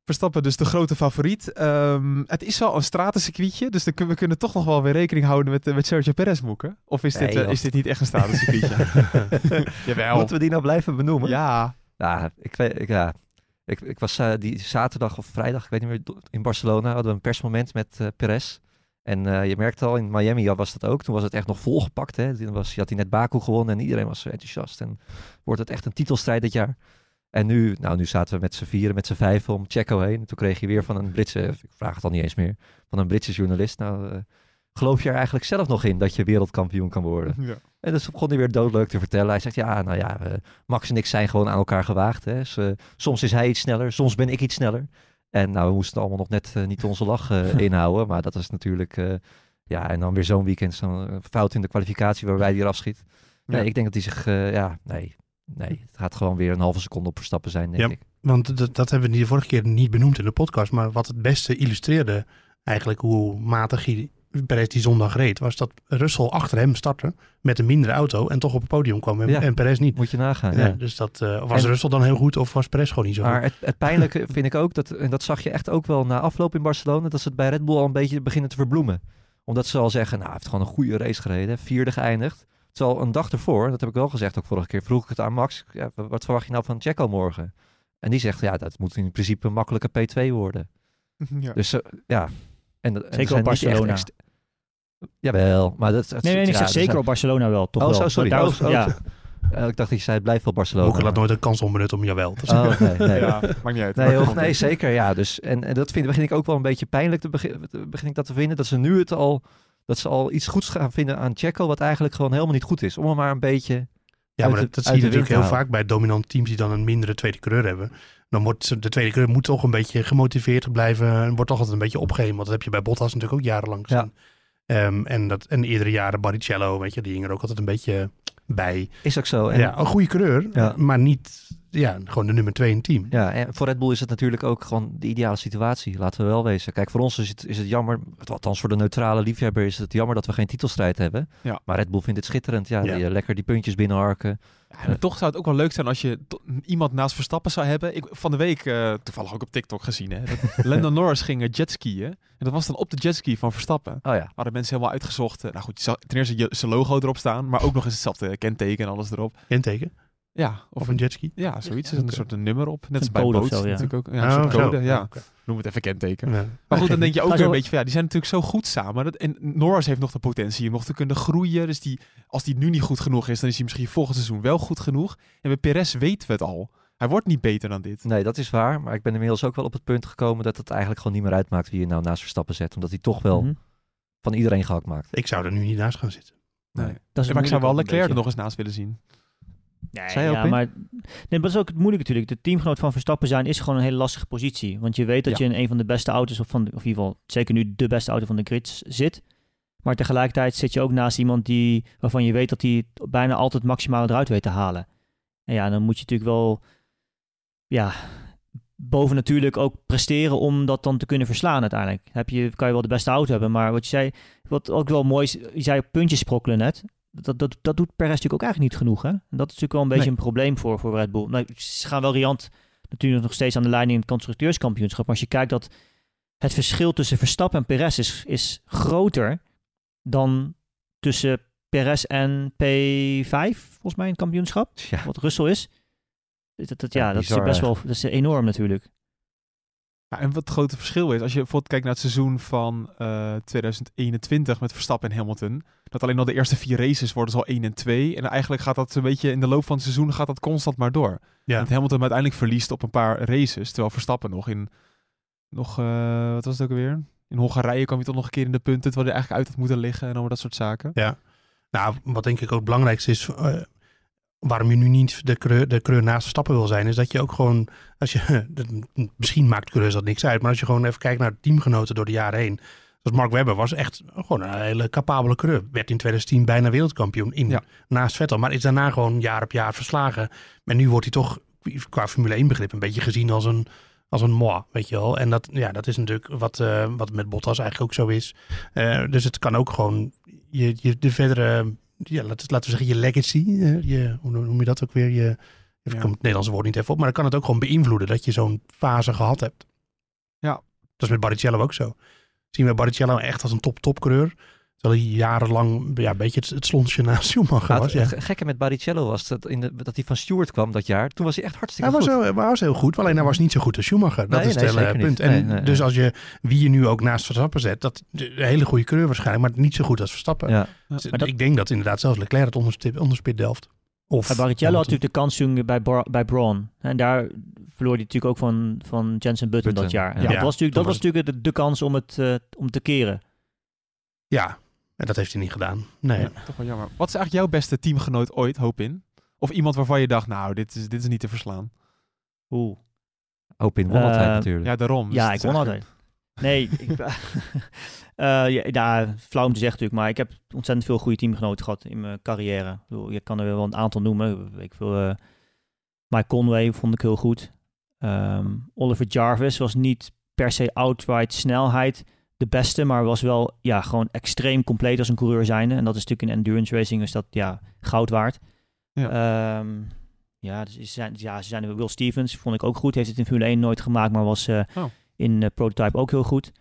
Verstappen dus de grote favoriet. Ehm, het is wel een stratencircuitje, dus dan kunnen we kunnen toch nog wel weer rekening houden met, eh, met Sergio Perez moeken. Of is, dit, Nee, eh, is dit niet echt een stratencircuitje? *laughs* Jawel. Moeten we die nou blijven benoemen? Ja. Ja, ik, weet, ik, ja. ik, ik was eh, die zaterdag of vrijdag, ik weet niet meer, in Barcelona hadden we een persmoment met eh Perez. En eh, je merkte al, in Miami was dat ook. Toen was het echt nog volgepakt. Hè. Toen was, had hij net Baku gewonnen en iedereen was zo enthousiast. En wordt het echt een titelstrijd dit jaar. En nu, nou, nu zaten we met z'n vieren, met z'n vijven om Checo heen. En toen kreeg je weer van een Britse, ik vraag het al niet eens meer, van een Britse journalist. Nou, eh, geloof je er eigenlijk zelf nog in dat je wereldkampioen kan worden? ja. En dus begon hij weer doodleuk te vertellen. Hij zegt, ja, nou ja, eh, Max en ik zijn gewoon aan elkaar gewaagd. Hè. Dus, eh, soms is hij iets sneller, soms ben ik iets sneller. En nou, we moesten allemaal nog net niet onze lach *laughs* inhouden. Maar dat is natuurlijk, ja, en dan weer zo'n weekend, zo'n fout in de kwalificatie waarbij hij eraf schiet. Nee, Ja. ik denk dat hij zich, ja, nee, nee. Het gaat gewoon weer een halve seconde op Verstappen zijn, denk Ja. ik. Want dat, dat hebben we de vorige keer niet benoemd in de podcast. Maar wat het beste illustreerde eigenlijk hoe matig hij Perez die zondag reed. Was dat Russell achter hem startte met een mindere auto en toch op het podium kwam en, Ja. en Perez niet. Moet je nagaan, Ja, ja. dus dat eh, was En- Russell dan heel goed of was Perez gewoon niet zo Maar goed? het, het pijnlijke *laughs* vind ik ook, dat, en dat zag je echt ook wel na afloop in Barcelona, dat ze het bij Red Bull al een beetje beginnen te verbloemen. Omdat ze al zeggen, nou, hij heeft gewoon een goede race gereden, vierde geëindigd. Terwijl een dag ervoor, dat heb ik wel gezegd ook vorige keer, vroeg ik het aan Max, ja, wat verwacht je nou van Checo morgen? En die zegt, ja, dat moet in principe een makkelijke P2 worden. *laughs* Ja. Dus eh, ja. En, er Zeker op Barcelona. Jawel, maar dat... dat Nee, nee, ik ja, zeg er zeker zijn- op Barcelona wel. Toch Oh, wel. zo, sorry. Daar- Oh, oh, ja. Eh, ik dacht dat je zei, het blijft wel Barcelona. Boeken laat nooit een kans onbenut om jawel te zeggen. Oh, nee, nee. *laughs* Ja, maakt niet uit. Nee, joh, nee zeker. Ja, dus, en, en dat vind, begin ik ook wel een beetje pijnlijk te begin, te- begin ik dat te vinden. Dat ze nu het al, dat ze al iets goeds gaan vinden aan Checo, wat eigenlijk gewoon helemaal niet goed is. Om hem maar een beetje. Ja, maar de- dat, zie je natuurlijk heel vaak bij dominante teams die dan een mindere tweede coureur hebben. Dan wordt de tweede coureur moet toch een beetje gemotiveerd blijven en wordt toch altijd een beetje opgeheven. Want dat heb je bij Bottas natuurlijk ook jarenlang Ja. gezien. Ehm, en, dat, en eerdere jaren Barrichello, weet je, die hing er ook altijd een beetje bij. Is ook zo. En, ja, een goede Ja. maar niet ja, gewoon de nummer twee in het team. Ja, en voor Red Bull is het natuurlijk ook gewoon de ideale situatie. Laten we wel wezen. Kijk, voor ons is het, is het jammer, althans voor de neutrale liefhebber is het jammer dat we geen titelstrijd hebben. Ja. Maar Red Bull vindt het schitterend. Ja, Ja. Die, eh, lekker die puntjes binnenharken. Ja, toch zou het ook wel leuk zijn als je iemand naast Verstappen zou hebben. Ik van de week eh, toevallig ook op TikTok gezien. Hè, dat *laughs* Lando Norris ging eh, jetskiën. En dat was dan op de jetski van Verstappen. Oh ja. Hadden mensen helemaal uitgezocht. Nou goed, ten eerste zijn logo erop staan. Maar ook nog eens hetzelfde kenteken en alles erop. Inteken. Ja, Of een jetski. Ja, zoiets. Er is een soort een nummer op. Net Een als bij boot zo, ja. natuurlijk ook. Ja, een Oh, soort zo. code, ja. Noem het even kenteken. Ja. Maar goed, dan denk je ook weer zo- een beetje van, ja, die zijn natuurlijk zo goed samen. Dat, en Norris heeft nog de potentie om nog te kunnen groeien. Dus die, als die nu niet goed genoeg is, dan is hij misschien volgend seizoen wel goed genoeg. En bij Perez weten we het al. Hij wordt niet beter dan dit. Nee, dat is waar. Maar ik ben inmiddels ook wel op het punt gekomen dat het eigenlijk gewoon niet meer uitmaakt wie je nou naast Verstappen zet. Omdat hij toch wel Mhm. van iedereen gehakt maakt. Ik zou er nu niet naast gaan zitten. Nee. Dat is maar ik zou wel een Leclerc er nog eens naast willen zien. Nee, ja, maar nee, dat is ook het moeilijke natuurlijk. De teamgenoot van Verstappen zijn is gewoon een hele lastige positie. Want je weet dat Ja. je in een van de beste auto's, of, van, de- of in ieder geval zeker nu de beste auto van de grid zit. Maar tegelijkertijd zit je ook naast iemand die, waarvan je weet dat hij bijna altijd het maximale eruit weet te halen. En ja, dan moet je natuurlijk wel, ja, boven natuurlijk ook presteren om dat dan te kunnen verslaan uiteindelijk. Heb je, kan je wel de beste auto hebben, maar wat je zei, wat ook wel mooi is, je zei puntjes sprokkelen net. Dat, dat, dat doet Perez natuurlijk ook eigenlijk niet genoeg. Hè? En dat is natuurlijk wel een beetje Nee. een probleem voor, voor Red Bull. Nou, ze gaan wel riant natuurlijk nog steeds aan de leiding in het constructeurskampioenschap. Maar als je kijkt dat het verschil tussen Verstappen en Perez is, is groter dan tussen Perez en P5, volgens mij, in het kampioenschap. Ja. Wat Russell is. Dat, dat, Ja, ja, dat is best wel dat is enorm natuurlijk. Ja, en wat het grote verschil is, als je bijvoorbeeld kijkt naar het seizoen van eh, 2021 met Verstappen en Hamilton, dat alleen al de eerste vier races worden zo 1 en 2. En eigenlijk gaat dat een beetje in de loop van het seizoen gaat dat constant maar door. Ja. Dat Hamilton uiteindelijk verliest op een paar races, terwijl Verstappen nog in, nog, eh, wat was het ook alweer? In Hongarije kwam hij toch nog een keer in de punten, terwijl hij eigenlijk uit had moeten liggen en allemaal dat soort zaken. Ja. Nou, wat denk ik ook het belangrijkste is, eh, waarom je nu niet de creur, de creur naast stappen wil zijn, is dat je ook gewoon, als je, *laughs* misschien maakt coureurs dat niks uit, maar als je gewoon even kijkt naar teamgenoten door de jaren heen. Zoals Mark Webber was echt gewoon een hele capabele coureur. Werd in 2010 bijna wereldkampioen in, Ja. naast Vettel. Maar is daarna gewoon jaar op jaar verslagen. En nu wordt hij toch qua Formule 1 begrip een beetje gezien als een, als een moi, weet je wel. En dat, ja, dat is natuurlijk wat, eh, wat met Bottas eigenlijk ook zo is. Eh, dus het kan ook gewoon je, je, de verdere, ja, laten, laten we zeggen, je legacy. eh, je, hoe noem je dat ook weer? Je, ik Ja. kom het Nederlandse woord niet even op. Maar dan kan het ook gewoon beïnvloeden dat je zo'n fase gehad hebt. Ja. Dat is met Barrichello ook zo. Zien we Barrichello echt als een top-topcoureur. Terwijl hij jarenlang ja, een beetje het, het slonsje naast *laughs* Schumacher Maar was. het, Ja. het gekke met Barrichello was dat, in de, dat hij van Stewart kwam dat jaar. Toen was hij echt hartstikke Hij was, goed. zo, hij was heel goed, alleen hij was niet zo goed als Schumacher. Dat Nee, is nee, het hele punt. En Nee, nee, dus nee. als je wie je nu ook naast Verstappen zet, dat een hele goede coureur waarschijnlijk, maar niet zo goed als Verstappen. Ja. Dus Maar dat- Ik denk dat inderdaad zelfs Leclerc het onderspit, onderspit delft. Of Bij Barrichello had natuurlijk de kans toen bij, Bra- bij Braun. En daar verloor hij natuurlijk ook van, van Jensen Button, dat jaar. Ja. dat was natuurlijk, dat was natuurlijk de, de kans om het eh, om te keren. Ja, en dat heeft hij niet gedaan. Nee. Ja, toch wel jammer. Wat is eigenlijk jouw beste teamgenoot ooit, hoop in? Of iemand waarvan je dacht, nou, dit is, dit is niet te verslaan. Oeh. Hoop in won altijd Eh, natuurlijk. Ja, daarom. Dus Ja, ik won altijd. Nee, ik, *laughs* *laughs* eh, ja, ja, flauw om te zeggen natuurlijk, maar ik heb ontzettend veel goede teamgenoten gehad in mijn carrière. Ik bedoel, je kan er wel een aantal noemen. Ik veel, eh, Mike Conway vond ik heel goed. Ehm, Oliver Jarvis was niet per se outright snelheid de beste, maar was wel ja, gewoon extreem compleet als een coureur zijnde. En dat is natuurlijk in endurance racing is dat ja, goud waard. Ja, ja, dus ze zijn, ja, ze zijn Will Stevens vond ik ook goed. Heeft het in Formule 1 nooit gemaakt, maar was eh, Oh. in eh, prototype ook heel goed.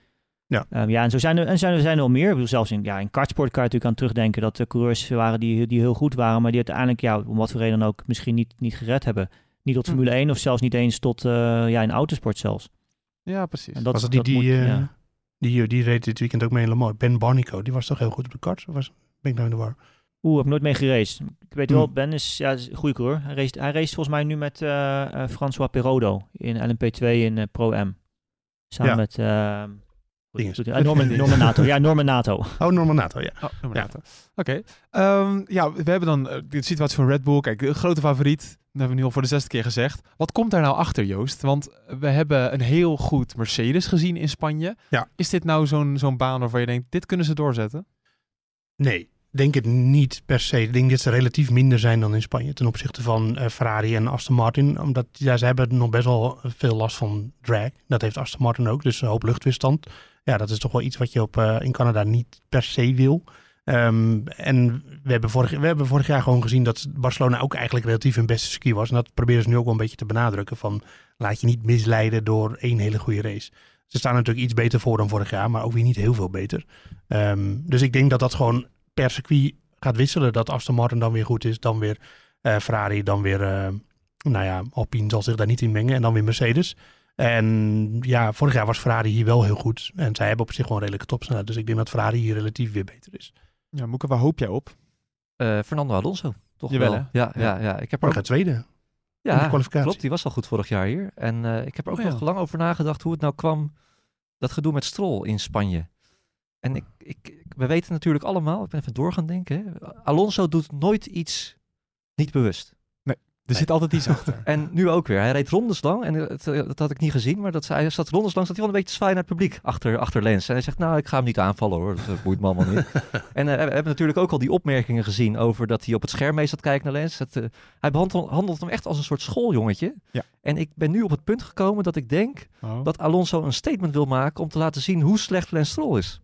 Ja. Ehm, ja, en zo zijn er, en zijn er, zijn er wel meer. Ik bedoel, zelfs in, ja, in kartsport kan je natuurlijk aan terugdenken dat er coureurs waren die, die heel goed waren, maar die uiteindelijk, ja, om wat voor reden dan ook, misschien niet, niet gered hebben. Niet tot Hm. Formule 1 of zelfs niet eens tot eh, ja, in autosport zelfs. Ja, precies. En dat, was het die, dat die, moet- eh, ja. Die, die reed dit weekend ook mee in Le Mans? Ben Barnico, die was toch heel goed op de kart? Was, ben ik nou in de war? Oeh, heb ik nooit mee geraced. Ik weet wel, Ben is, ja, is een goede coureur. Hij race, hij race volgens mij nu met eh, eh, François Perrodo in LMP2 in eh, Pro-M. Samen Ja. met... eh, eh, *laughs* Norman, Norman Nato. Ja, Norman Nato. Oh, Norman Nato, ja. Oh, Ja. Oké. Ehm, ja, we hebben dan eh, de situatie van Red Bull. Kijk, de grote favoriet. Dat hebben we nu al voor de zesde keer gezegd. Wat komt daar nou achter, Joost? Want we hebben een heel goed Mercedes gezien in Spanje. Ja. Is dit nou zo'n zo'n baan waarvan je denkt, dit kunnen ze doorzetten? Nee, denk het niet per se. Ik denk dat ze relatief minder zijn dan in Spanje ten opzichte van eh, Ferrari en Aston Martin. Omdat ja, ze hebben nog best wel veel last van drag. Dat heeft Aston Martin ook, dus een hoop luchtweerstand. Ja, dat is toch wel iets wat je op, eh, in Canada niet per se wil. Ehm, en we hebben, vorig, we hebben vorig jaar gewoon gezien dat Barcelona ook eigenlijk relatief hun beste ski was. En dat proberen ze nu ook wel een beetje te benadrukken van laat je niet misleiden door één hele goede race. Ze staan natuurlijk iets beter voor dan vorig jaar, maar ook weer niet heel veel beter. Ehm, dus ik denk dat dat gewoon per circuit gaat wisselen. Dat Aston Martin dan weer goed is, dan weer eh, Ferrari, dan weer, eh, nou ja, Alpine zal zich daar niet in mengen en dan weer Mercedes. En ja, vorig jaar was Ferrari hier wel heel goed. En zij hebben op zich gewoon redelijke topsnelheid. Dus ik denk dat Ferrari hier relatief weer beter is. Ja, Moeke, waar hoop jij op? Eh, Fernando Alonso, toch Jawel, wel. Ja, ja, ja. Ik heb er ook gaat tweede. Ja, kwalificatie. klopt. Die was al goed vorig jaar hier. En eh, ik heb er ook Oh ja. nog lang over nagedacht hoe het nou kwam, dat gedoe met Stroll in Spanje. En ik, ik, ik- we weten natuurlijk allemaal, ik ben even door gaan denken, hè, Alonso doet nooit iets niet bewust. Er zit altijd iets achter. *laughs* En nu ook weer. Hij reed rondes lang. En het, eh, dat had ik niet gezien. Maar dat, hij zat rondes lang. Zat hij wel een beetje te zwaaien naar het publiek. Achter, achter Lens. En hij zegt, nou, ik ga hem niet aanvallen hoor. Dat eh, boeit me allemaal niet. *laughs* en eh, we hebben natuurlijk ook al die opmerkingen gezien. Over dat hij op het scherm mee zat kijken naar Lens. Het, hij behandelt handelt hem echt als een soort schooljongetje. Ja. En ik ben nu op het punt gekomen dat ik denk Oh. dat Alonso een statement wil maken. Om te laten zien hoe slecht Lens Stroll is.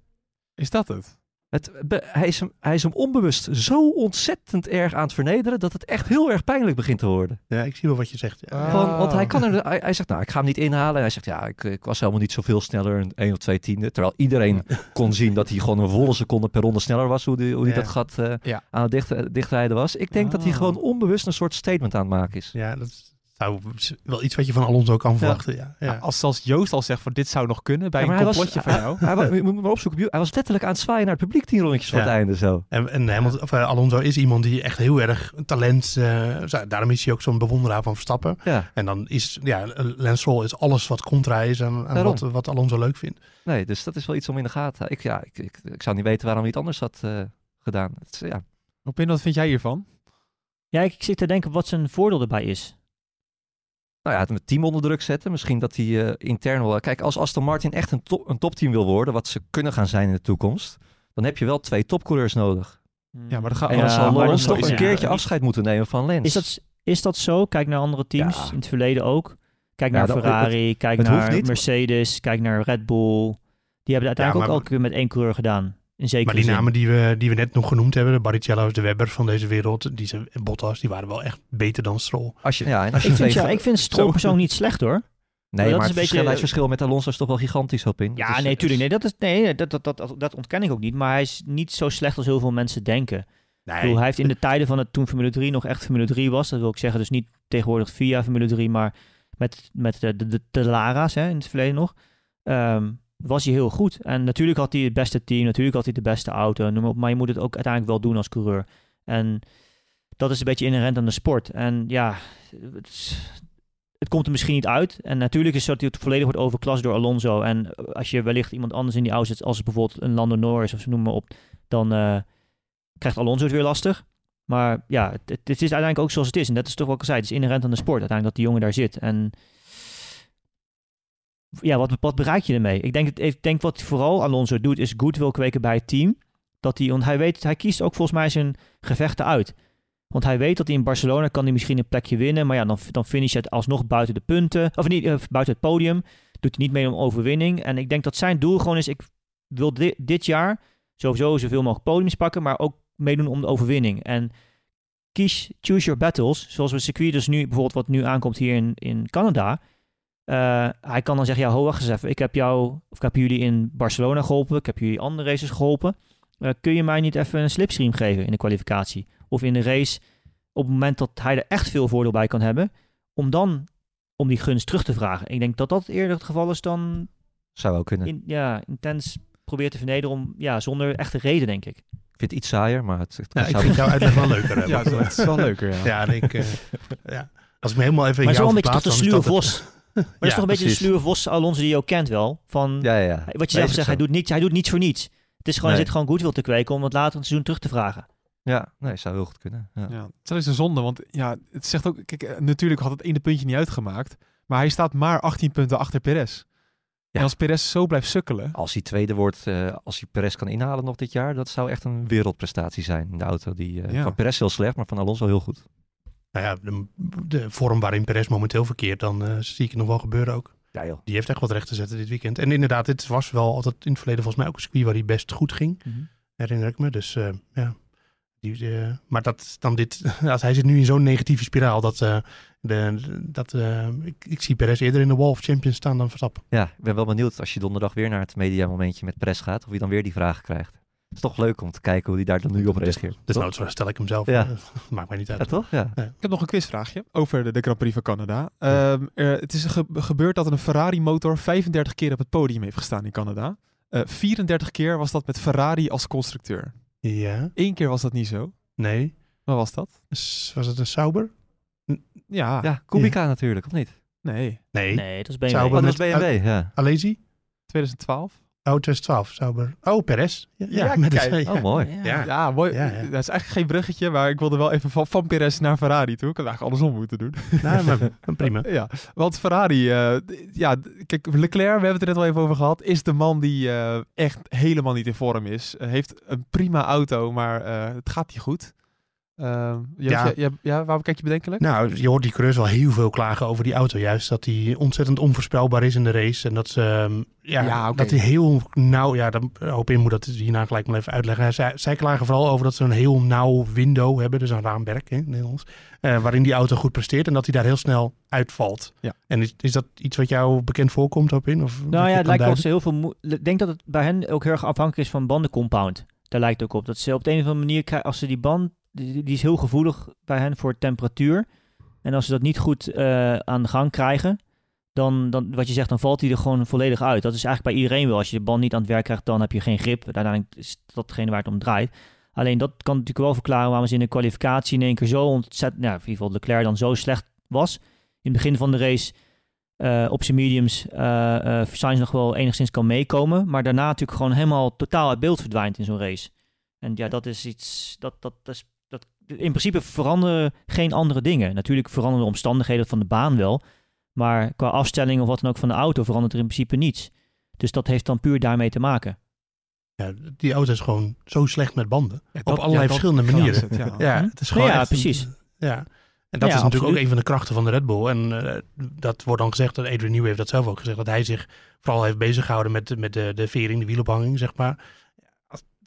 Is dat het? Het, hij, is hem, hij is hem onbewust zo ontzettend erg aan het vernederen. Dat het echt heel erg pijnlijk begint te worden. Ja, ik zie wel wat je zegt. Ja. Ah. Gewoon, want hij kan er, hij, hij zegt, nou, ik ga hem niet inhalen. En hij zegt, ja, ik, ik was helemaal niet zoveel sneller, een 1 of 2 tiende. Terwijl iedereen *laughs* kon zien dat hij gewoon een volle seconde per ronde sneller was, hoe hij hoe Ja. dat gat eh, Ja. aan het dicht, dichtrijden was. Ik denk dat hij Ah. gewoon onbewust een soort statement aan het maken is. Ja, dat is- Nou, is wel iets wat je van Alonso kan verwachten. Ja. Ja. Ja, als zelfs Joost al zegt van dit zou nog kunnen bij Ja, een hij was- complotje van jou. Hij, je moet maar opzoeken. Hij was letterlijk aan het zwaaien naar het publiek tien rondjes voor Ja. het einde zo. En, en Hamilton, of, eh, Alonso is iemand die echt heel erg talent... eh, zo- daarom is hij ook zo'n bewonderaar van Verstappen. Ja, En dan is ja, Lance Stroll is alles wat contra is aan, aan Daarom. wat, wat Alonso leuk vindt. nee, dus dat is wel iets om in de gaten. Ik, ja, ik, ik, ik zou niet weten waarom hij het anders had eh, gedaan. Het ja. Opin, wat vind jij hiervan? Ja, ik, ik zit te denken wat zijn voordeel erbij is. Nou ja, het met team onder druk zetten. Misschien dat hij eh, intern wel... Kijk, als Aston Martin echt een, to- een topteam wil worden, wat ze kunnen gaan zijn in de toekomst, dan heb je wel twee topcoureurs nodig. Ja, maar dat gaat En dan zal maar Lawrence dat toch een keertje afscheid moeten nemen van Lens. Is dat, is dat zo? Kijk naar andere teams, Ja. in het verleden ook. Kijk Ja, naar dat- Ferrari, kijk het naar niet. Mercedes, kijk naar Red Bull. Die hebben het uiteindelijk Ja, ook elke keer met één coureur gedaan. In zekere Maar die zin. namen die we, die we net nog genoemd hebben, de Barrichello's, de Webbers van deze wereld, die zijn, Bottas, die waren wel echt beter dan Stroll. Als je, ja, en als je Ik vind, ja, ik vind Stroll persoonlijk niet slecht hoor. Nee, dat maar is het een beetje- verschil, met Alonso is toch wel gigantisch op in. Ja, Dat is- nee, tuurlijk. Nee, dat, is, nee dat, dat, dat, dat, dat ontken ik ook niet. Maar hij is niet zo slecht als heel veel mensen denken. Bedoel, hij heeft in de tijden van het toen Formule 3 nog echt Formule 3 was. Dat wil ik zeggen, dus niet tegenwoordig via Formule 3, maar met, met de, de, de, de Lara's hè, in het verleden nog. ehm, was hij heel goed. En natuurlijk had hij het beste team, natuurlijk had hij de beste auto, noem maar op. Maar je moet het ook uiteindelijk wel doen als coureur. En dat is een beetje inherent aan de sport. En ja, het, het komt er misschien niet uit. En natuurlijk is dat hij het volledig wordt overklast door Alonso. En als je wellicht iemand anders in die auto zet, als bijvoorbeeld een Lando Norris of zo noem maar op, dan eh, krijgt Alonso het weer lastig. Maar ja, het, het is uiteindelijk ook zoals het is. En dat is toch wat ik. Het is inherent aan de sport uiteindelijk dat die jongen daar zit. En ja, wat, wat bereik je ermee? Ik denk, ik denk wat vooral Alonso doet, is goodwill kweken bij het team. Dat hij, want hij weet, hij kiest ook volgens mij zijn gevechten uit. Want hij weet dat hij in Barcelona kan hij misschien een plekje winnen. Maar ja, dan, dan finish het alsnog buiten de punten. Of niet, eh, buiten het podium. Doet hij niet mee om overwinning. En ik denk dat zijn doel gewoon is, ik wil di- dit jaar sowieso zoveel mogelijk podiums pakken. Maar ook meedoen om de overwinning. En kies, choose your battles. Zoals we circuit dus nu, bijvoorbeeld wat nu aankomt hier in, in Canada. Eh, hij kan dan zeggen, ja, ho, wacht eens even. Ik heb jou, of ik heb jullie in Barcelona geholpen. Ik heb jullie andere races geholpen. Eh, kun je mij niet even een slipstream geven in de kwalificatie? Of in de race, op het moment dat hij er echt veel voordeel bij kan hebben, om dan om die gunst terug te vragen. Ik denk dat dat eerder het geval is dan Zou ook kunnen. in, ja, intens probeert te vernederen om, ja, zonder echte reden, denk ik. Ik vind het iets saaier, maar het, het Ja, ik zou vind jouw uitleg wel leuker. hè, *laughs* Ja, het is wel leuker, ja. Ja, en ik, eh, ja. Als ik me helemaal even in Maar zo jou een beetje toch verplaats, de dan is sluwe het- vos. Maar dat is toch een beetje de sluwe vos Alonso die je ook kent wel. Van, Ja, ja, ja. wat je zelf zegt, hij doet, niets, hij doet niets voor niets. Het is gewoon, hij Nee. zit gewoon goed wil te kweken om het later in het seizoen terug te vragen. Ja, nee, zou heel goed kunnen. Ja. Ja, dat is een zonde, want ja, het zegt ook, kijk, eh, natuurlijk had het ene puntje niet uitgemaakt, maar hij staat maar 18 punten achter Perez. En als Perez zo blijft sukkelen, Als hij tweede wordt, eh, als hij Perez kan inhalen nog dit jaar, dat zou echt een wereldprestatie zijn in de auto. Die, eh, Ja. Van Perez heel slecht, maar van Alonso heel goed. Nou ja, de, de vorm waarin Perez momenteel verkeert, dan eh, zie ik het nog wel gebeuren ook. Ja joh. Die heeft echt wat recht te zetten dit weekend. En inderdaad, dit was wel altijd in het verleden volgens mij ook een circuit waar hij best goed ging. Herinner ik me. Dus eh, ja. Die, eh, maar dat dan dit, *laughs* als hij zit nu in zo'n negatieve spiraal, dat, de, dat ik, ik zie Perez eerder in de Wall of Champions staan dan Verstappen. Ja, ik ben wel benieuwd als je donderdag weer naar het mediamomentje met Perez gaat, of hij dan weer die vragen krijgt. Het is toch leuk om te kijken hoe hij daar dan nu op reageert. Dus nou, zo stel ik hem zelf. Ja. *laughs* eh, maakt mij niet uit. Ja, toch? Ja. Ik heb nog een quizvraagje over de, de Grand Prix van Canada. Ehm, er- het is ge- gebeurd dat een Ferrari-motor 35 keer op het podium heeft gestaan in Canada. Eh 34 keer was dat met Ferrari als constructeur. Ja, Eén keer was dat niet zo. nee. Wat was dat? S- Was het een Sauber? Ja, Ja, Kubica natuurlijk, of niet? nee. Nee. Nee, dat is BMW. Sauber. Oh, dat is BMW, ja. Alesi? 2012. Oh, 2012, Sauber. Oh, Perez. Ja, Ja, met de- ja. Oh, mooi. Ja. Ja, mooi. Ja, ja. Dat is eigenlijk geen bruggetje, maar ik wilde wel even van, van Perez naar Ferrari toe. Ik had eigenlijk andersom moeten doen. *laughs* Nou, maar, prima. Ja, want Ferrari, eh, ja, kijk, Leclerc, we hebben het er net al even over gehad, is de man die eh, echt helemaal niet in vorm is. Heeft een prima auto, maar eh, het gaat niet goed. Ehm, ja, Ja. ja. Ja, ja, waarom kijk je bedenkelijk? Nou, je hoort die coureurs wel heel veel klagen over die auto. Juist dat die ontzettend onvoorspelbaar is in de race. En dat ze, ehm, ja, dat hij heel nauw, ja, dan hoop in moet dat hierna gelijk maar even uitleggen. Zij, zij klagen vooral over dat ze een heel nauw window hebben, dus een raamwerk hè, in het Nederlands, eh, waarin die auto goed presteert en dat hij daar heel snel uitvalt. Ja. En is, is dat iets wat jou bekend voorkomt, hoop in? Of Nou ja, het lijkt wel ze heel veel. Ik denk dat het bij hen ook heel erg afhankelijk is van bandencompound. Daar lijkt het ook op. Dat ze op de een of andere manier krijgen, als ze die band, die, is heel gevoelig bij hen voor temperatuur. En als ze dat niet goed eh, aan de gang krijgen, dan, dan, wat je zegt, dan valt hij er gewoon volledig uit. Dat is eigenlijk bij iedereen wel. Als je de bal niet aan het werk krijgt, dan heb je geen grip. Uiteindelijk is datgene waar het om draait. Alleen dat kan natuurlijk wel verklaren waarom ze in de kwalificatie in één keer zo ontzettend, nou, in ieder geval Leclerc dan zo slecht was. In het begin van de race eh, op zijn mediums uh, nog wel enigszins kan meekomen. Maar daarna natuurlijk gewoon helemaal totaal uit beeld verdwijnt in zo'n race. En ja, dat is iets, dat, dat, dat, is, in principe veranderen geen andere dingen. Natuurlijk veranderen de omstandigheden van de baan wel. Maar qua afstelling of wat dan ook van de auto verandert er in principe niets. Dus dat heeft dan puur daarmee te maken. Ja, die auto is gewoon zo slecht met banden. Ja, op allerlei verschillende manieren. Het, ja. *laughs* ja, het is gewoon ja, echt een- precies. ja. En dat Ja, is natuurlijk absoluut. ook een van de krachten van de Red Bull. En eh, dat wordt dan gezegd, dat Adrian Newey heeft dat zelf ook gezegd, dat hij zich vooral heeft bezig gehouden met, met de, de vering, de wielophanging, zeg maar.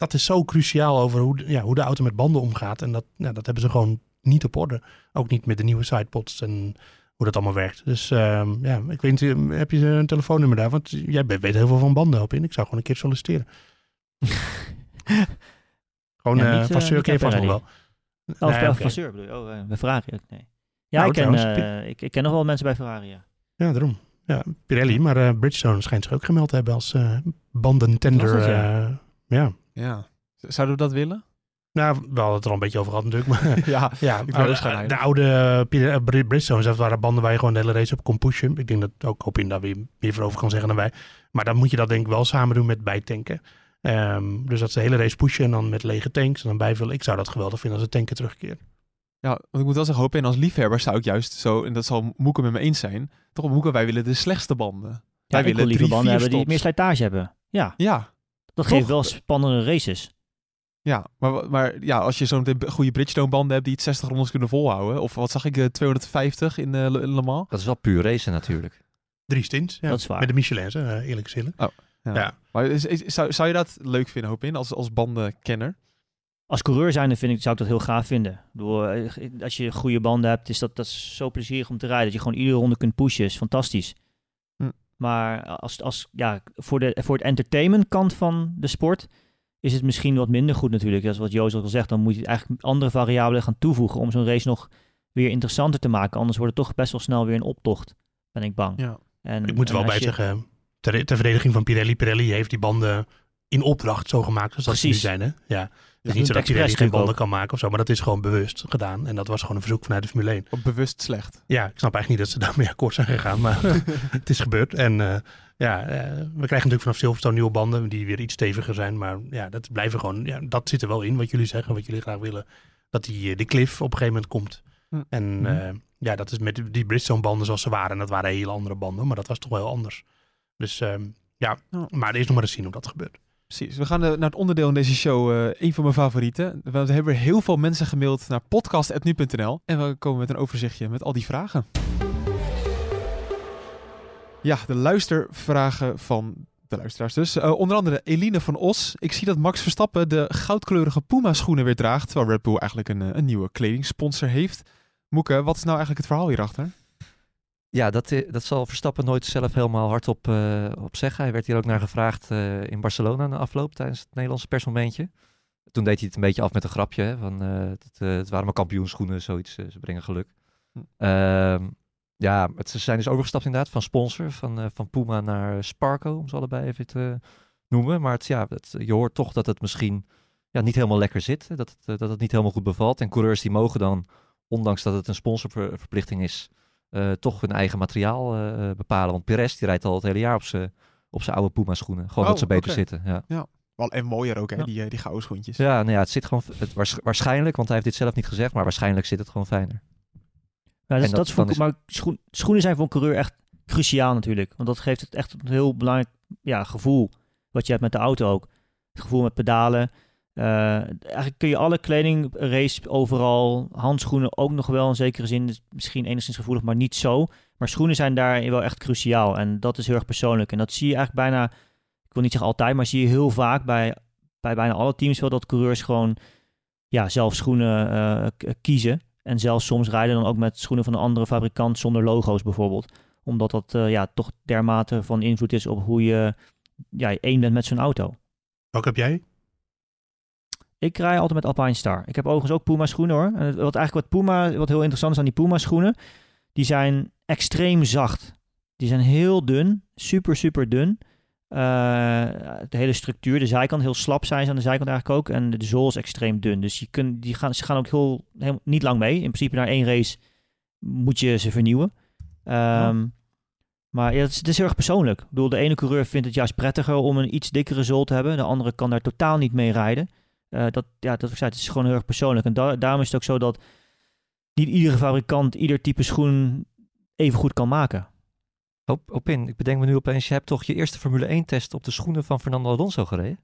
Dat is zo cruciaal over hoe, de- ja, hoe de auto met banden omgaat. En dat, ja, dat hebben ze gewoon niet op orde. Ook niet met de nieuwe sidepods en hoe dat allemaal werkt. Dus ehm, ja, ik weet niet, eh, heb je een telefoonnummer daar? Want jij weet heel veel van banden op in. Ik zou gewoon een keer solliciteren. *laughs* Gewoon Ja, eh niet, eh, Vasseur niet ken je vast nog wel. Of Nee, oké. Vasseur bedoel je? Oh, eh, bij Ferrari ook, nee. Ja, Nou, ik, ken, trouwens, eh, ik, ik ken nog wel mensen bij Ferrari, ja. Ja, daarom. Ja, Pirelli, maar eh, Bridgestone schijnt zich ook gemeld te hebben als eh bandentender. Ja? eh, ja. Ja. Zouden we dat willen? Nou, we hadden het er al een beetje over gehad natuurlijk. Maar *laughs* ja. *laughs* ja, maar, dus eh, de oude eh, eh, Brid- Bridgestones, dat waren banden waar je gewoon de hele race op kon pushen. Ik denk dat ook Hopin daar weer meer voor over kan zeggen dan wij. Maar dan moet je dat denk ik wel samen doen met bijtanken. Ehm, dus dat ze de hele race pushen en dan met lege tanks en dan bijvullen. Ik zou dat geweldig vinden als de tanken terugkeert. Ja, want ik moet wel zeggen, hoop en als liefhebber zou ik juist zo, en dat zal Moeke met me eens zijn, toch op Moeke, wij willen de slechtste banden. Ja, wij willen liever drie, banden hebben die meer slijtage hebben. Ja, Ja, dat Toch? geeft wel spannende races. ja. Maar, maar ja, als je zo'n meteen goede Bridgestone banden hebt die het 60 rondes kunnen volhouden, of wat zag ik, eh, 250 in eh, Le Le Mans. Dat is wel puur racen natuurlijk. Drie stints. Ja, Dat is waar. Met de Michelin, hè, eerlijk gezegd. Ja. Ja. Maar is, is- zou, zou je dat leuk vinden, hoop in, als, als bandenkenner? Als coureur zijnde vind ik, zou ik dat heel gaaf vinden. Eh, als je goede banden hebt, is dat, dat is zo plezierig om te rijden. Dat je gewoon iedere ronde kunt pushen, is fantastisch. Maar als, als, ja, voor, de, voor het entertainment kant van de sport is het misschien wat minder goed natuurlijk. Dat is wat Joost al zegt. Dan moet je eigenlijk andere variabelen gaan toevoegen om zo'n race nog weer interessanter te maken. Anders wordt het toch best wel snel weer een optocht, ben ik bang. Ja. En, Ik moet er wel bij je- zeggen, ter, ter verdediging van Pirelli. Pirelli heeft die banden in opdracht zo gemaakt als dat ze nu zijn. Hè? Ja, is doen niet zo dat expres geen banden kan maken of zo, maar dat is gewoon bewust gedaan. En dat was gewoon een verzoek vanuit de Formule 1. Of bewust slecht. Ja, ik snap eigenlijk niet dat ze *laughs* daarmee akkoord zijn gegaan, maar *laughs* het is gebeurd. En eh, ja, eh, we krijgen natuurlijk vanaf Silverstone nieuwe banden die weer iets steviger zijn. Maar ja, dat blijven gewoon, ja, dat zit er wel in wat jullie zeggen, wat jullie graag willen. Dat die, eh, die cliff op een gegeven moment komt. Hm. En eh, ja, dat is met die- Bridgestone banden zoals ze waren. En dat waren hele andere banden, maar dat was toch wel anders. Dus ehm, ja, maar er is nog maar eens zien hoe dat gebeurt. Precies. We gaan eh, naar het onderdeel in deze show, eh een van mijn favorieten. We hebben heel veel mensen gemaild naar podcast.nu.nl. En we komen met een overzichtje met al die vragen. Ja, de luistervragen van de luisteraars dus. Eh, onder andere Eline van Os. Ik zie dat Max Verstappen de goudkleurige Puma schoenen weer draagt. Terwijl Red Bull eigenlijk een, een nieuwe kledingsponsor heeft. Moeke, wat is nou eigenlijk het verhaal hierachter? Ja, dat, eh, dat zal Verstappen nooit zelf helemaal hardop eh op zeggen. Hij werd hier ook naar gevraagd eh, in Barcelona na afloop tijdens het Nederlandse persmomentje. Toen deed hij het een beetje af met een grapje. Hè, van, het, het waren maar kampioenschoenen, zoiets. ze brengen geluk. Hm. Ehm, ja, het, ze zijn dus overgestapt inderdaad van sponsor. Van, van Puma naar Sparco, om ze allebei even te noemen. Maar het, ja, het, je hoort toch dat het misschien ja, niet helemaal lekker zit. hè, Dat het, dat het niet helemaal goed bevalt. En coureurs die mogen dan, ondanks dat het een sponsorverplichting is eh, toch hun eigen materiaal eh, bepalen. Want Perez die rijdt al het hele jaar op zijn op zijn oude Puma schoenen. Gewoon Oh, dat ze beter zitten. Ja, Wel, en mooier ook, hè, Ja. die, eh, die gouden schoentjes. ja, nou ja het zit gewoon het, waars- waarschijnlijk, want hij heeft dit zelf niet gezegd, maar waarschijnlijk zit het gewoon fijner. Ja, dat, dat, dat- is voor, is- maar schoen- schoenen zijn voor een coureur echt cruciaal natuurlijk. Want dat geeft het echt een heel belangrijk ja, gevoel. Wat je hebt met de auto ook. Het gevoel met pedalen. Eh, eigenlijk kun je alle kleding, race overal, handschoenen ook nog wel in zekere zin. Dus misschien enigszins gevoelig, maar niet zo. Maar schoenen zijn daar wel echt cruciaal. En dat is heel erg persoonlijk. En dat zie je eigenlijk bijna, ik wil niet zeggen altijd, maar zie je heel vaak bij, bij bijna alle teams wel dat coureurs gewoon ja, zelf schoenen eh, kiezen. En zelfs soms rijden dan ook met schoenen van een andere fabrikant zonder logo's bijvoorbeeld. Omdat dat eh, ja, toch dermate van invloed is op hoe je ja, één bent met zo'n auto. Welke heb jij? Ik rij altijd met Alpine Star. Ik heb overigens ook Puma schoenen hoor. En wat eigenlijk wat Puma, wat heel interessant is aan die Puma schoenen, die zijn extreem zacht. Die zijn heel dun, super super dun. Eh, de hele structuur, de zijkant heel slap zijn ze aan de zijkant eigenlijk ook. En de zool is extreem dun. Dus je kunt, die gaan, ze gaan ook heel, heel niet lang mee. In principe na één race moet je ze vernieuwen. Ehm, Maar ja, het is, het is heel erg persoonlijk. Ik bedoel, de ene coureur vindt het juist prettiger om een iets dikkere zool te hebben. De andere kan daar totaal niet mee rijden. Eh, dat, ja, dat ik zei, het is gewoon heel erg persoonlijk. En da- daarom is het ook zo dat niet iedere fabrikant ieder type schoen even goed kan maken. Op, op in, ik bedenk me nu opeens, je hebt toch je eerste Formule 1 test op de schoenen van Fernando Alonso gereden?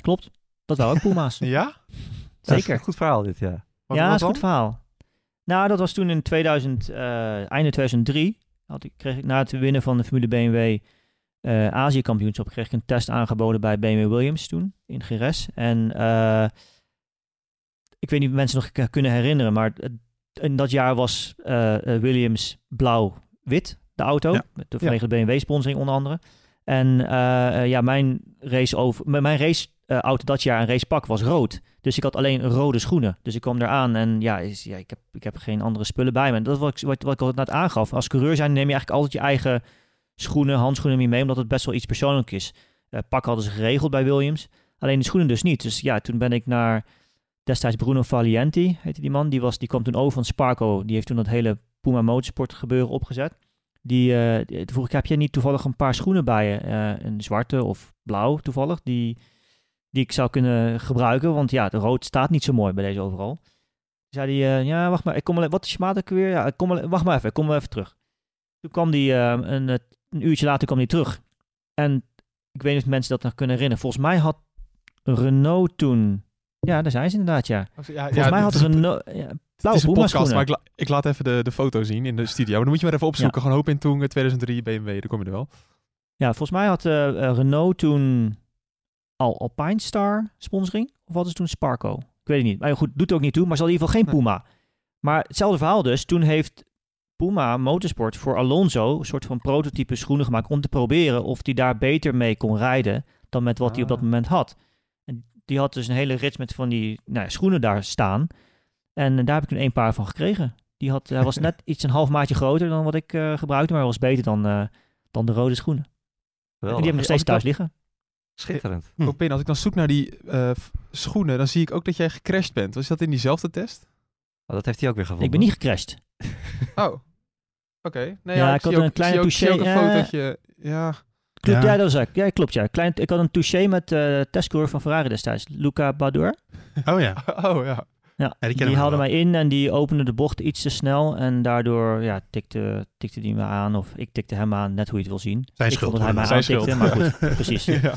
Klopt. Dat waren ook Puma's. *laughs* Ja? Dat is Zeker. een goed verhaal dit, ja. Wat- ja, dat is een goed verhaal. Nou, dat was toen in 2000, eh, einde 2003. Had ik, kreeg ik na het winnen van de Formule BMW eh Azië-kampioenschap... kreeg ik een test aangeboden bij BMW Williams toen, in GRS. En eh, ik weet niet of mensen nog kunnen herinneren... maar in dat jaar was eh, Williams blauw-wit, de auto. Ja. Met de vanwege BMW-sponsoring onder andere. En ja, mijn race over, mijn race auto dat jaar, een racepak, was rood. Dus ik had alleen rode schoenen. Dus ik kwam eraan en ja, is, ja ik, heb, ik heb geen andere spullen bij me. En dat is wat ik, wat, wat ik al net aangaf. Als coureur zijn neem je eigenlijk altijd je eigen schoenen, handschoenen mee, omdat het best wel iets persoonlijks is. Eh, pak hadden ze geregeld bij Williams. Alleen de schoenen dus niet. Dus ja, toen ben ik naar destijds Bruno Valienti, heette die man. Die, was, die kwam toen over van Sparco. Die heeft toen dat hele Puma Motorsport gebeuren opgezet. Die, eh, die- vroeg heb je niet toevallig een paar schoenen bij je? Eh, een zwarte of blauw toevallig, die, die ik zou kunnen gebruiken. Want ja, de rood staat niet zo mooi bij deze overal. Zei hij, ja, wacht maar, ik kom al, wat is je maat ook weer? Ja, ik kom al, wacht maar even, ik kom wel even terug. Toen kwam die, een, een uurtje later kwam hij terug. En ik weet niet of mensen dat nog kunnen herinneren. Volgens mij had Renault toen, ja, daar zijn ze inderdaad, ja. Ja, Volgens mij had Renault, ja, Het is een podcast, schoenen. maar ik, la- ik laat even de, de foto zien in de studio. Maar dan moet je maar even opzoeken. Gewoon Hoop in Toen, 2003, BMW, daar kom je er wel. Ja, volgens mij had eh, eh, Renault toen al Alpine Star sponsoring. Of hadden ze toen Sparco? Ik weet het niet. Maar goed, doet ook niet toe. Maar ze hadden in ieder geval geen Puma. Maar hetzelfde verhaal dus. Toen heeft Puma Motorsport voor Alonso een soort van prototype schoenen gemaakt om te proberen of hij daar beter mee kon rijden dan met wat hij op dat Ah. moment had. En die had dus een hele rits met van die nou ja, schoenen daar staan. En daar heb ik toen één paar van gekregen. Die had, hij was *laughs* net iets een half maatje groter dan wat ik eh, gebruikte, maar hij was beter dan, eh, dan de rode schoenen. En die heb ik nog steeds thuis liggen. Schitterend. Hm. Als ik dan zoek naar die eh, schoenen, dan zie ik ook dat jij gecrashed bent. Was dat in diezelfde test? Oh, dat heeft hij ook weer gevonden. Ik ben niet gecrashed. Oh. Oké. Nee, Ja, ik ik had ook, een kleine ik ook, ik touché, een eh, fotootje. Ja. Klopt, Ja. ja. dat is ook. Ja, klopt, ja. Klein, ik had een touché met eh testcoureur van Ferrari destijds, Luca Badour. *laughs* Oh ja. *laughs* Oh ja. Ja, die die, haalde mij in en die opende de bocht iets te snel. En daardoor ja, tikte, tikte die me aan, of ik tikte hem aan, net hoe je het wil zien. Zijn ik schuld, vond dat hij mij hoor. Zijn aantikte, schuld. maar goed, *laughs* precies. ja.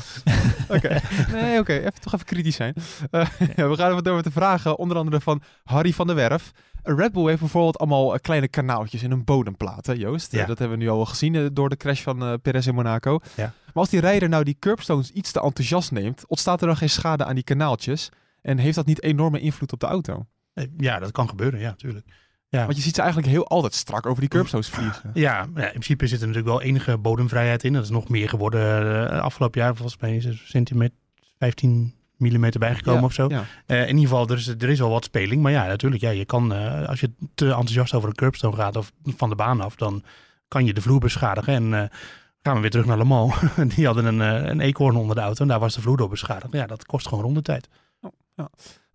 Oké. Nee, oké. Even, toch even kritisch zijn. Eh, ja, we gaan even door met de vragen. Onder andere van Harry van der Werf. Eh, Red Bull heeft bijvoorbeeld allemaal eh, kleine kanaaltjes in een bodemplaat, hè, Joost? Ja. Dat hebben we nu al wel gezien eh, door de crash van eh Perez in Monaco. Ja. Maar als die rijder nou die curbstones iets te enthousiast neemt, ontstaat er dan geen schade aan die kanaaltjes? En heeft dat niet enorme invloed op de auto? Ja, dat kan gebeuren, ja, natuurlijk. Ja. Want je ziet ze eigenlijk heel altijd strak over die curbstones vliegen. Ja, ja, in principe zit er natuurlijk wel enige bodemvrijheid in. Dat is nog meer geworden afgelopen jaar. Volgens mij is er centimeter, 15 mm bijgekomen Ja, of zo. Ja. Eh, in ieder geval, er is, er is wel wat speling. Maar ja, natuurlijk, ja, je kan, eh, als je te enthousiast over een curbstone gaat of van de baan af, dan kan je de vloer beschadigen. En eh, gaan we weer terug naar Le Mans. *laughs* Die hadden een, een eekhoorn onder de auto en daar was de vloer door beschadigd. Ja, dat kost gewoon rondetijd.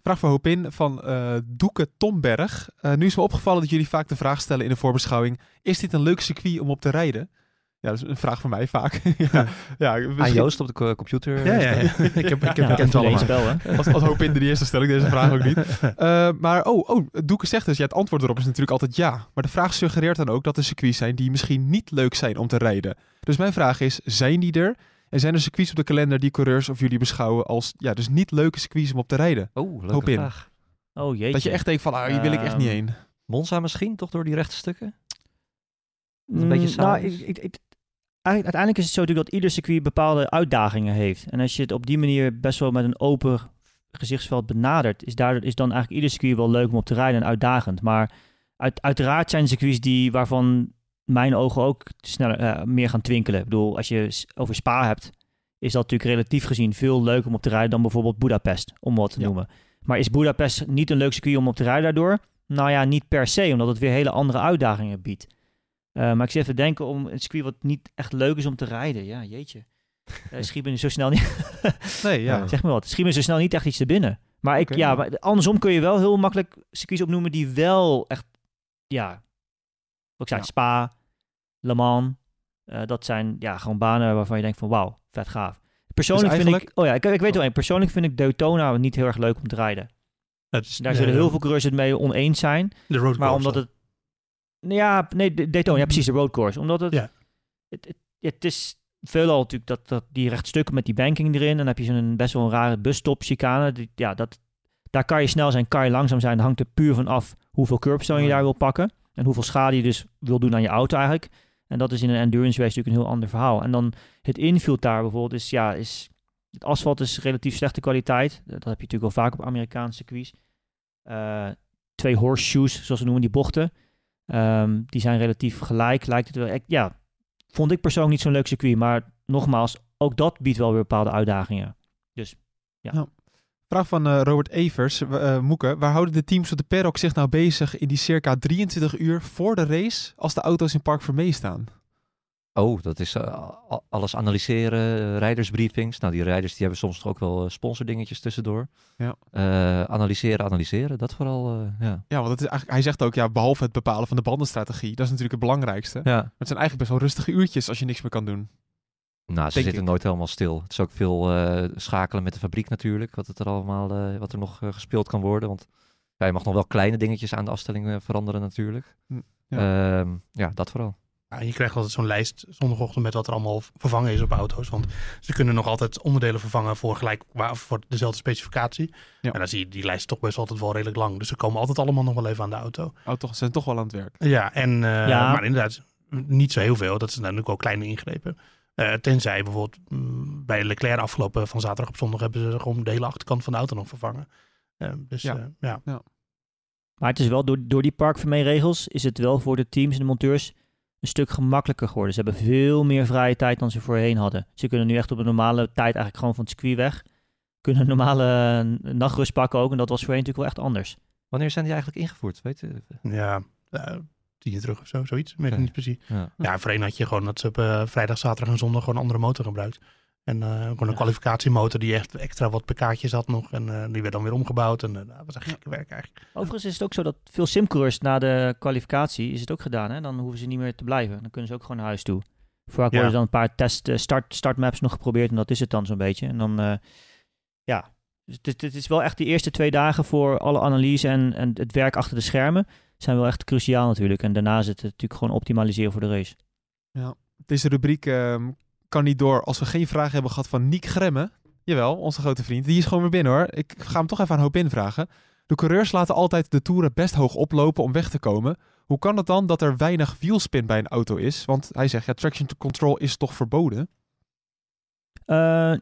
Vraag voor Hoop in van eh Doeke Tomberg. Nu is me opgevallen dat jullie vaak de vraag stellen in de voorbeschouwing: is dit een leuk circuit om op te rijden? Ja, dat is een vraag van mij vaak. *laughs* ja, ja, Aan Joost op de co- computer. Ja, ja, ja. *laughs* ik heb, ik heb Ja, ik het allemaal. spel, hè. Als, als Hoop in de eerste stel ik deze vraag ook niet. *laughs* Eh, maar oh, oh, Doeke zegt dus, ja, het antwoord erop is natuurlijk altijd ja. Maar de vraag suggereert dan ook dat er circuits zijn die misschien niet leuk zijn om te rijden. Dus mijn vraag is, zijn die er? En zijn er circuits op de kalender die coureurs of jullie beschouwen als ja, dus niet leuke circuits om op te rijden? Oh, leuke Hoop in. vraag. Oh jeetje. Dat je echt denkt van, ah, hier wil ik echt niet Ehm, heen. Monza misschien, toch door die rechte stukken? Mm, een beetje saai nou, ik, ik, uiteindelijk is het zo natuurlijk dat ieder circuit bepaalde uitdagingen heeft. En als je het op die manier best wel met een open gezichtsveld benadert, is, daardoor, is dan eigenlijk ieder circuit wel leuk om op te rijden en uitdagend. Maar uit, uiteraard zijn circuits die, waarvan mijn ogen ook sneller, eh, meer gaan twinkelen. Ik bedoel, als je over Spa hebt, is dat natuurlijk relatief gezien veel leuker om op te rijden dan bijvoorbeeld Budapest, om wat te Ja. noemen. Maar is Budapest niet een leuk circuit om op te rijden daardoor? Nou ja, niet per se, omdat het weer hele andere uitdagingen biedt. Eh, maar ik zit even te denken om een circuit wat niet echt leuk is om te rijden. Ja, jeetje. Uh, *laughs* schiet me zo snel niet... *laughs* Nee, ja. zeg maar wat. Schiet me zo snel niet echt iets te binnen. Maar, ik, ja, maar andersom kun je wel heel makkelijk circuits opnoemen die wel echt... Ja, wat ik zei, Ja. Spa, Le Mans. eh, dat zijn ja, gewoon banen waarvan je denkt van wauw, vet gaaf. Persoonlijk Dus vind ik... Oh ja, ik, ik weet wel één. Persoonlijk vind ik Daytona niet heel erg leuk om te rijden. Is Daar zullen heel veel coureurs het mee oneens zijn. De Maar omdat het... Ja, nee, Daytona, ja precies, de roadcourse. Omdat het... Ja. Het, het, het is veelal natuurlijk dat, dat die rechtstukken met die banking erin. En dan heb je zo'n best wel een rare busstop chicane. Die, ja, dat, daar kan je snel zijn, kan je langzaam zijn. Dat hangt er puur van af hoeveel curbstone je Ja. daar wil pakken. En hoeveel schade je dus wil doen aan je auto eigenlijk. En dat is in een endurance race natuurlijk een heel ander verhaal. En dan het infield daar bijvoorbeeld is, ja, is... Het asfalt is relatief slechte kwaliteit. Dat heb je natuurlijk wel vaak op Amerikaanse circuits. Eh, twee horseshoes, zoals we noemen die bochten. Ehm, die zijn relatief gelijk, lijkt het wel. Ja, vond ik persoonlijk niet zo'n leuk circuit. Maar nogmaals, ook dat biedt wel weer bepaalde uitdagingen. Vraag van eh, Robert Evers. Eh, Moeke, waar houden de teams op de paddock zich nou bezig in die circa 23 uur voor de race als de auto's in Park Vermee staan? Oh, dat is eh, alles analyseren, eh, rijdersbriefings. Nou, die rijders die hebben soms toch ook wel eh, sponsordingetjes tussendoor. Ja. Analyseren, analyseren, dat vooral, ja. Ja, want het is eigenlijk, hij zegt ook, ja, behalve het bepalen van de bandenstrategie, dat is natuurlijk het belangrijkste. Maar ja. het zijn eigenlijk best wel rustige uurtjes als je niks meer kan doen. Nou, ze Denk zitten ik. nooit helemaal stil. Het is ook veel schakelen met de fabriek natuurlijk, wat, het er allemaal, wat er nog gespeeld kan worden. Want ja, je mag nog wel kleine dingetjes aan de afstelling veranderen natuurlijk. Hm, Ja. ja, dat vooral. Ja, je krijgt altijd zo'n lijst zondagochtend met wat er allemaal vervangen is op auto's. Want ze kunnen nog altijd onderdelen vervangen voor, gelijk, voor dezelfde specificatie. Ja. En dan zie je die lijst toch best altijd wel redelijk lang. Dus ze komen altijd allemaal nog wel even aan de auto. Oh, toch, ze zijn toch wel aan het werk. Ja, en, eh, Ja. maar inderdaad, niet zo heel veel. Dat zijn natuurlijk wel kleine ingrepen. Eh, tenzij bijvoorbeeld mm, bij Leclerc afgelopen van zaterdag op zondag hebben ze gewoon de hele achterkant van de auto nog vervangen. Eh, dus Ja. ja. ja. Maar het is wel door, door die parkvermee-regels is het wel voor de teams en de monteurs een stuk gemakkelijker geworden. Ze hebben veel meer vrije tijd dan ze voorheen hadden. Ze kunnen nu echt op een normale tijd eigenlijk gewoon van het circuit weg. Kunnen een normale eh, nachtrust pakken ook. En dat was voorheen natuurlijk wel echt anders. Wanneer zijn die eigenlijk ingevoerd? Weet je? Ja, eh, tien jaar terug of zo, zoiets. Weet ik Oké. niet precies. Ja. Ja, voorheen had je gewoon dat ze op eh, vrijdag, zaterdag en zondag gewoon een andere motor gebruikt. En eh, gewoon een Ja. kwalificatiemotor die echt extra wat pk'tjes had nog. En eh, die werd dan weer omgebouwd. En eh, dat was echt gekke werk eigenlijk. Overigens is het ook zo dat veel simcoureurs na de kwalificatie is het ook gedaan. Hè? Dan hoeven ze niet meer te blijven. Dan kunnen ze ook gewoon naar huis toe. Vaak Ja. worden dan een paar test, start, startmaps nog geprobeerd. En dat is het dan zo'n beetje. En dan, eh, ja. Dus het, het is wel echt die eerste twee dagen voor alle analyse en, en het werk achter de schermen. Zijn wel echt cruciaal natuurlijk. En daarna is het natuurlijk gewoon optimaliseren voor de race. Deze rubriek ehm, kan niet door als we geen vragen hebben gehad van Niek Gremme. Jawel, onze grote vriend. Die is gewoon weer binnen hoor. Ik ga hem toch even aan hoop invragen. De coureurs laten altijd de toeren best hoog oplopen om weg te komen. Hoe kan het dan dat er weinig wielspin bij een auto is? Want hij zegt, ja, traction control is toch verboden? Eh,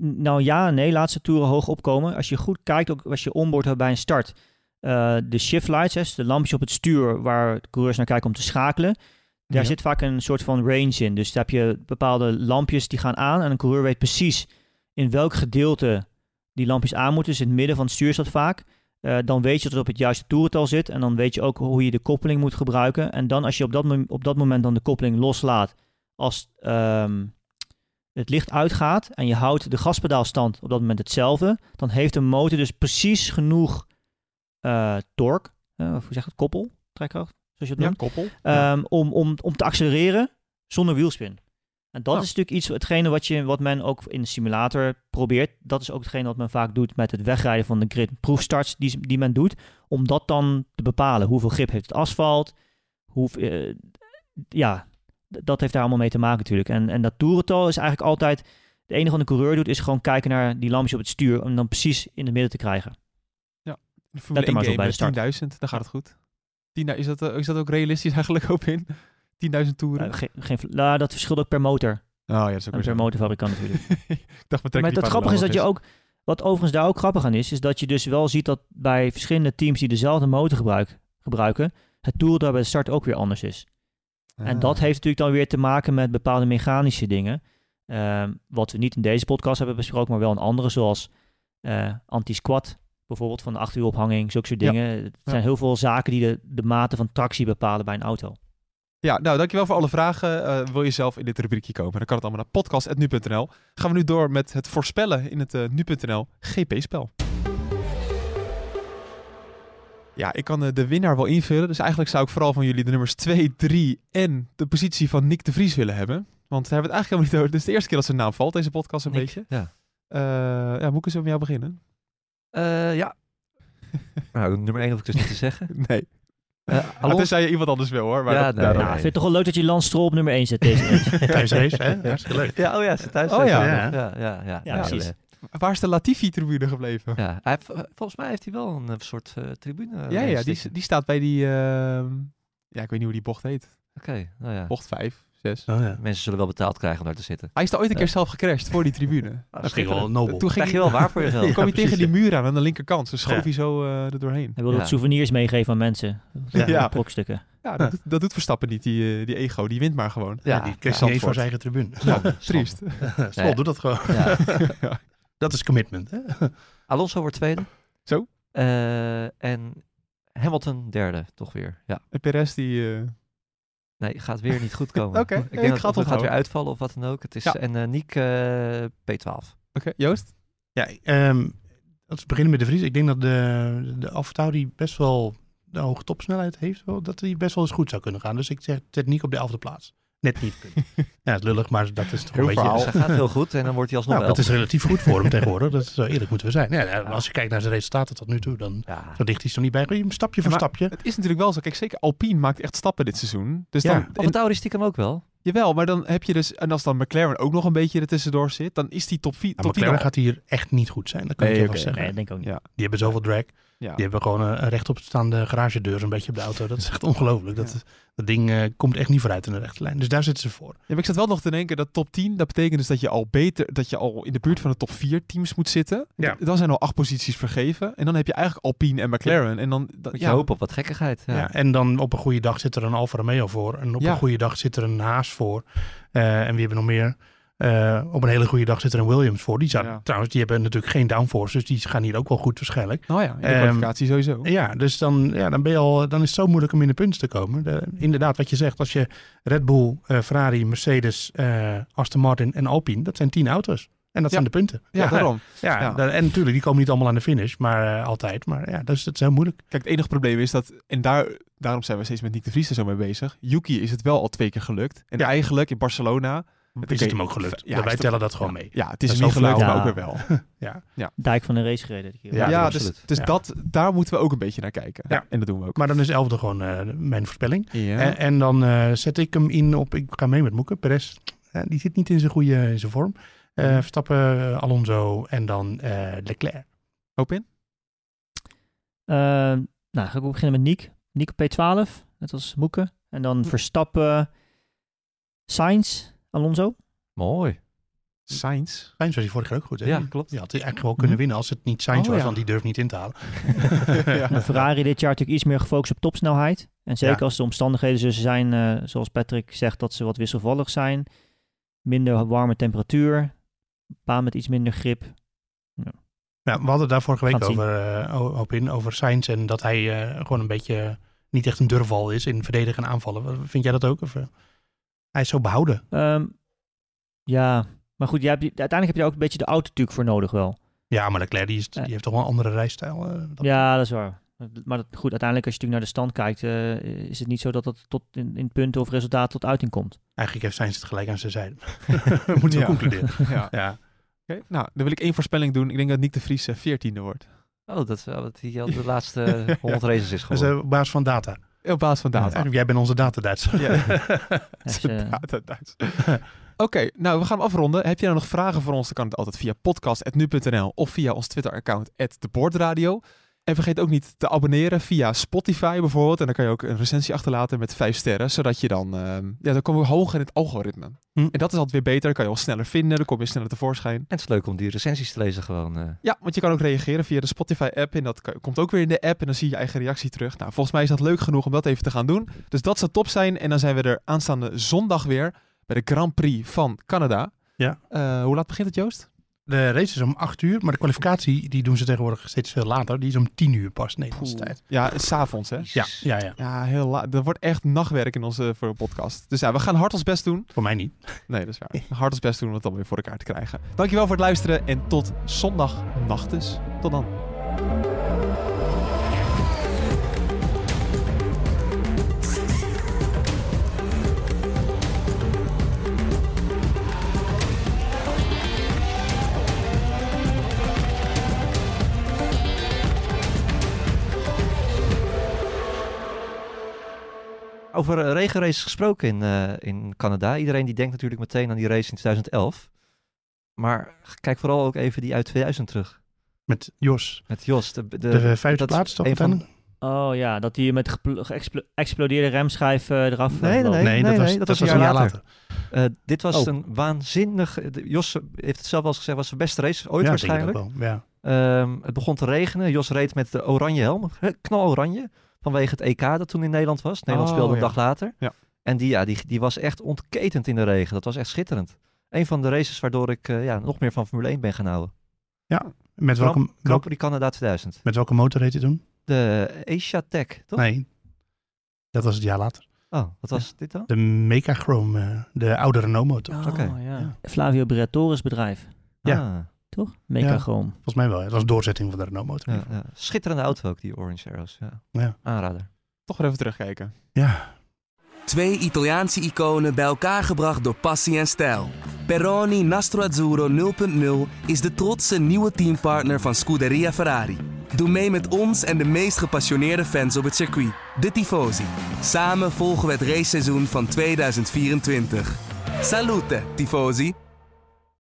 nou ja, nee, laat ze toeren hoog opkomen. Als je goed kijkt, ook als je onboard hebt bij een start, eh, de shift lights, dus de lampjes op het stuur waar de coureurs naar kijken om te schakelen, daar Ja. zit vaak een soort van range in. Dus daar heb je bepaalde lampjes die gaan aan en een coureur weet precies in welk gedeelte die lampjes aan moeten. Dus in het midden van het stuur dat vaak. Eh, dan weet je dat het op het juiste toerental zit en dan weet je ook hoe je de koppeling moet gebruiken. En dan als je op dat, op dat moment dan de koppeling loslaat, als ehm, het licht uitgaat en je houdt de gaspedaalstand op dat moment hetzelfde, dan heeft de motor dus precies genoeg eh torque, eh, of hoe zeg je het, koppel, trekkracht, zoals je het Ja, noemt, koppel. Ja. ehm, om, om, om te accelereren zonder wielspin. En dat Ja. is natuurlijk iets, hetgene wat, je, wat men ook in de simulator probeert. Dat is ook hetgene wat men vaak doet met het wegrijden van de grid proefstarts die, die men doet. Om dat dan te bepalen. Hoeveel grip heeft het asfalt? Hoe, eh, ja, dat heeft daar allemaal mee te maken natuurlijk. En, en dat toerental is eigenlijk altijd... Het enige wat een coureur doet is gewoon kijken naar die lampjes op het stuur. Om dan precies in het midden te krijgen. De Formule maar 1 eens op bij de start. 10.000, dan gaat het goed. 10.000 is, dat, eh, is dat ook realistisch *laughs* eigenlijk op in? 10.000 toeren? Eh, geen, geen, nou, dat verschilt ook per motor. oh ja, dat is ook En weer per zo. motorfabrikant natuurlijk. *laughs* ik dacht, Maar het grappige is dat je ook, wat overigens daar ook grappig aan is, is dat je dus wel ziet dat bij verschillende teams die dezelfde motor gebruik, gebruiken, het toerental bij de start ook weer anders is. En dat Ah. heeft natuurlijk dan weer te maken met bepaalde mechanische dingen. Ehm, wat we niet in deze podcast hebben besproken, maar wel in andere, zoals eh, anti-squat bijvoorbeeld van de achterwielophanging, zulke soort Ja. dingen. Het zijn heel veel zaken die de, de mate van tractie bepalen bij een auto. Ja, nou dankjewel voor alle vragen. Eh, wil je zelf in dit rubriekje komen? Dan kan het allemaal naar podcast.nu.nl. Gaan we nu door met het voorspellen in het eh, nu.nl GP-spel. Ja, ik kan eh, de winnaar wel invullen. Dus eigenlijk zou ik vooral van jullie de nummers 2, 3 en de positie van Nick de Vries willen hebben. Want daar hebben we het eigenlijk helemaal niet over. Is de eerste keer dat zijn naam valt, deze podcast een Nick, beetje. Ja. Ja, moet ik eens met jou beginnen? Eh, ja. *laughs* nou, nummer 1 hoef ik dus niet te zeggen. *laughs* Nee. Eh, Uh, Alonso- Tenzij je iemand anders wil hoor. Maar Ja, dat- nee, ja, Nou, ik vind het toch wel leuk dat je Lance Stroll op nummer 1 zet deze. *laughs* Thuis race, hè? Hartstikke leuk. Ja, oh ja, ze thuis. Oh ja. ja, ja, ja, ja, Ja, precies. ja. Waar is de Latifi-tribune gebleven? Ja, hij eh, volgens mij heeft hij wel een eh, soort eh, tribune. eh, Ja, ja, die, die staat bij die... ehm, ja, ik weet niet hoe die bocht heet. Oké, nou ja. Bocht 5, 6. Oh, ja. Mensen zullen wel betaald krijgen om daar te zitten. Hij is daar ooit een keer zelf gecrashed voor die tribune. *laughs* Dat ging wel nobel. Toen ging Krijg je wel waar voor je geld. Toen kwam hij tegen die muur aan aan de linkerkant. Dus schoof Ja. hij zo eh, er doorheen. Hij wilde Ja. wat souvenirs meegeven aan mensen. Ja. Ja. Brokstukken. Ja, dat, doet- dat doet Verstappen niet, die, eh, die ego. Die wint maar gewoon. Ja, die ja, kreeg niet voor zijn eigen tribune. Ja, *laughs* triest. *laughs* Stroll Nee. doet dat gewoon. Ja. Dat is commitment. Hè? Alonso wordt tweede. Zo. Eh, en Hamilton derde, toch weer. Ja. En Perez die... eh, Nee, gaat weer niet goed komen. *laughs* Oké, ik ik denk dat ga het gaat weer uitvallen of wat dan ook. Het is, Ja. En eh Niek eh, P12. Oké, Joost? Ja, ehm als we beginnen met de Vries. Ik denk dat de, de AlphaTauri best wel de hoge topsnelheid heeft. Wel, dat hij best wel eens goed zou kunnen gaan. Dus ik zeg, zet Nick op de elfde plaats. Net niet. *laughs* ja, het is lullig, maar dat is toch Heel een beetje... verhaal. Dus hij gaat heel goed en dan wordt hij alsnog Nou, dat is relatief goed voor hem tegenwoordig. Dat is zo eerlijk moeten we zijn. Ja, ja, Als je kijkt naar zijn resultaten tot nu toe, dan Ja. zo dicht is hij er niet bij. Een stapje voor stapje. Het is natuurlijk wel zo. Kijk, zeker Alpine maakt echt stappen dit seizoen. Dus Ja. dan, en- Alphatauri stiekem ook wel. jawel, maar dan heb je dus... En als dan McLaren ook nog een beetje er tussendoor zit, dan is die top 4... Ja, top 10 McLaren gaat hier echt niet goed zijn. Dat kan Nee, ik je wel zeggen. Nee, dat denk ik ook niet. Ja. Die hebben zoveel drag. Ja. Die hebben gewoon een, een rechtopstaande garagedeur een beetje op de auto. Dat is echt ongelooflijk. Dat, dat ding eh, komt echt niet vooruit in de rechte lijn. Dus daar zitten ze voor. Ja, maar ik zat wel nog te denken dat top 10, dat betekent dus dat je al beter, dat je al in de buurt van de top 4 teams moet zitten. Ja. Dan zijn al acht posities vergeven. En dan heb je eigenlijk Alpine en McLaren. En dan, dan Moet je ja, hopen op wat gekkigheid. Ja. Ja. en dan op een goede dag zit er een Alfa Romeo voor. En op Ja. een goede dag zit er een Haas voor. Eh, en wie hebben nog meer? Eh, op een hele goede dag zit er een Williams voor. Die zou, Ja. Trouwens, die hebben natuurlijk geen downforce. Dus die gaan hier ook wel goed waarschijnlijk. Nou ja, in de kwalificatie sowieso. Ja, dus dan, ja, dan, ben je al, dan is het zo moeilijk om in de punten te komen. De- inderdaad, wat je zegt, als je Red Bull, eh, Ferrari, Mercedes, eh, Aston Martin en Alpine, dat zijn tien auto's. En dat Ja. zijn de punten. ja, daarom. *laughs* Ja, en natuurlijk, die komen niet allemaal aan de finish, maar altijd. Maar ja, dus het is heel moeilijk. Kijk, het enige probleem is dat, en daar, daarom zijn we steeds met Nick de Vries er zo mee bezig. Yuki is het wel al twee keer gelukt. En eigenlijk in Barcelona... Is het hem ook gelukt? Ja, wij het- tellen dat gewoon mee. Ja, het is niet gelukt, maar ook weer wel. *laughs* Ja. Dijk van de race gereden. Ja, dus, dus Ja. Dat, daar moeten we ook een beetje naar kijken. Ja. En dat doen we ook. Maar dan is elfde gewoon eh, mijn voorspelling. Ja. En, en dan eh, zet ik hem in op, ik ga mee met Moeken, Perez. Eh, die zit niet in zijn goede in zijn vorm. Eh, Mhm. Verstappen, Alonso en dan eh, Leclerc. Hoop in? Nou, dan ga ik ook beginnen met Niek. Niek op P12, net als Moeke. En dan Verstappen, Sainz, Alonso. Mooi. Sainz. Sainz was hij vorig jaar ook goed. Hè? Ja, klopt. Die had hij eigenlijk wel kunnen winnen als het niet Sainz Oh, was, ja. want die durft niet in te halen. *laughs* ja. De Ferrari dit jaar natuurlijk iets meer gefocust op topsnelheid. En zeker Ja. als de omstandigheden zo zijn, eh, zoals Patrick zegt, dat ze wat wisselvallig zijn. Minder warme temperatuur. Baan met iets minder grip. Ja, we hadden daar vorige week over, eh, o- op in, over Sainz en dat hij eh, gewoon een beetje niet echt een durval is in verdedigen en aanvallen. Vind jij dat ook? Of? Hij is zo behouden. Ehm, ja, maar goed, jij hebt, uiteindelijk heb je ook een beetje de auto natuurlijk voor nodig wel. Ja, maar Leclerc die, is, die heeft toch wel een andere rijstijl. eh, dat- Ja, dat is waar. Maar dat, goed, uiteindelijk als je natuurlijk naar de stand kijkt, eh, is het niet zo dat het tot in, in punten of resultaat tot uiting komt. Eigenlijk heeft Sainz het gelijk aan zijn zijde. *laughs* Moeten we Ja. concluderen. *laughs* ja. Ja. Oké, Nou, dan wil ik één voorspelling doen. Ik denk dat Nick de Vries eh, veertiende wordt. Oh, dat wat hij al de *laughs* laatste 100 races is Dat is geworden. eh, op basis van data. Op basis van data. Eigenlijk, jij bent onze data-Duitser. Ja. Dus, Data Duits. Oké, nou we gaan hem afronden. Heb je nou nog vragen voor ons, dan kan het altijd via podcast.nu.nl of via ons Twitter-account @deboardradio. En vergeet ook niet te abonneren via Spotify bijvoorbeeld. En dan kan je ook een recensie achterlaten met vijf sterren, zodat je dan, ehm, ja, dan komen we hoger in het algoritme. Hm. En dat is altijd weer beter, dan kan je ons sneller vinden, dan kom je sneller tevoorschijn. En het is leuk om die recensies te lezen gewoon. eh. Ja, want je kan ook reageren via de Spotify-app en dat kan- komt ook weer in de app en dan zie je je eigen reactie terug. Nou, volgens mij is dat leuk genoeg om dat even te gaan doen. Dus dat zou top zijn en dan zijn we er aanstaande zondag weer bij de Grand Prix van Canada. Ja. Eh, hoe laat begint het, Joost? De race is om 8 uur, maar de kwalificatie die doen ze tegenwoordig steeds veel later. Die is om 10 uur pas Nederlandse tijd. Ja, s'avonds hè. Ja, ja, ja. Ja, heel laat. Dat wordt echt nachtwerk in onze voor podcast. Dus ja, we gaan hard ons best doen. Voor mij niet. Nee, dat is waar. Hard ons best doen om het dan weer voor elkaar te krijgen. Dankjewel voor het luisteren en tot zondag nacht dus. Tot dan. Over eh, regenraces gesproken in, eh, in Canada. Iedereen die denkt natuurlijk meteen aan die race in 2011. Maar kijk vooral ook even die uit 2000 terug. Met Jos. Met Jos. De, de, De, vijfde plaats toch? van-? Oh ja, dat hij met geëxplodeerde remschijf eh, eraf Nee, nee, nee. Nee, dat was, dat dat was een jaar jaar later. Eh, dit was Oh. een waanzinnig... Jos heeft het zelf eens gezegd, was zijn beste race ooit ja, denk ik waarschijnlijk. wel. Ja. Ehm, het begon te regenen. Jos reed met de oranje helm, hè, knaloranje, vanwege het EK dat toen in Nederland was. Nederland Oh, speelde een ja. dag later. Ja. En die, ja, die, die was echt ontketend in de regen. Dat was echt schitterend. Een van de races waardoor ik eh, ja, nog meer van Formule 1 ben gaan houden. Met, welke, Grand, welke, Prix Canada 2000. met welke motor reed hij toen? De Asia Tech, toch? Nee, dat was het jaar later. Oh, wat was dit dan? De Mecachrome, eh, de oude Renault motor. Oh, Oké. ja. Ja. Flavio Briatore's bedrijf, Ja. Ah, toch? Megagroom. Volgens mij wel. Het was doorzetting van de Renault motor. ja, ja. Schitterende auto ook, die Orange Arrows. Ja. Ja. Aanrader. Toch weer even terugkijken. Ja. Twee Italiaanse iconen bij elkaar gebracht door passie en stijl. Peroni Nastro Azzurro 0.0 is de trotse nieuwe teampartner van Scuderia Ferrari. Doe mee met ons en de meest gepassioneerde fans op het circuit, de Tifosi. Samen volgen we het raceseizoen van 2024. Salute, Tifosi!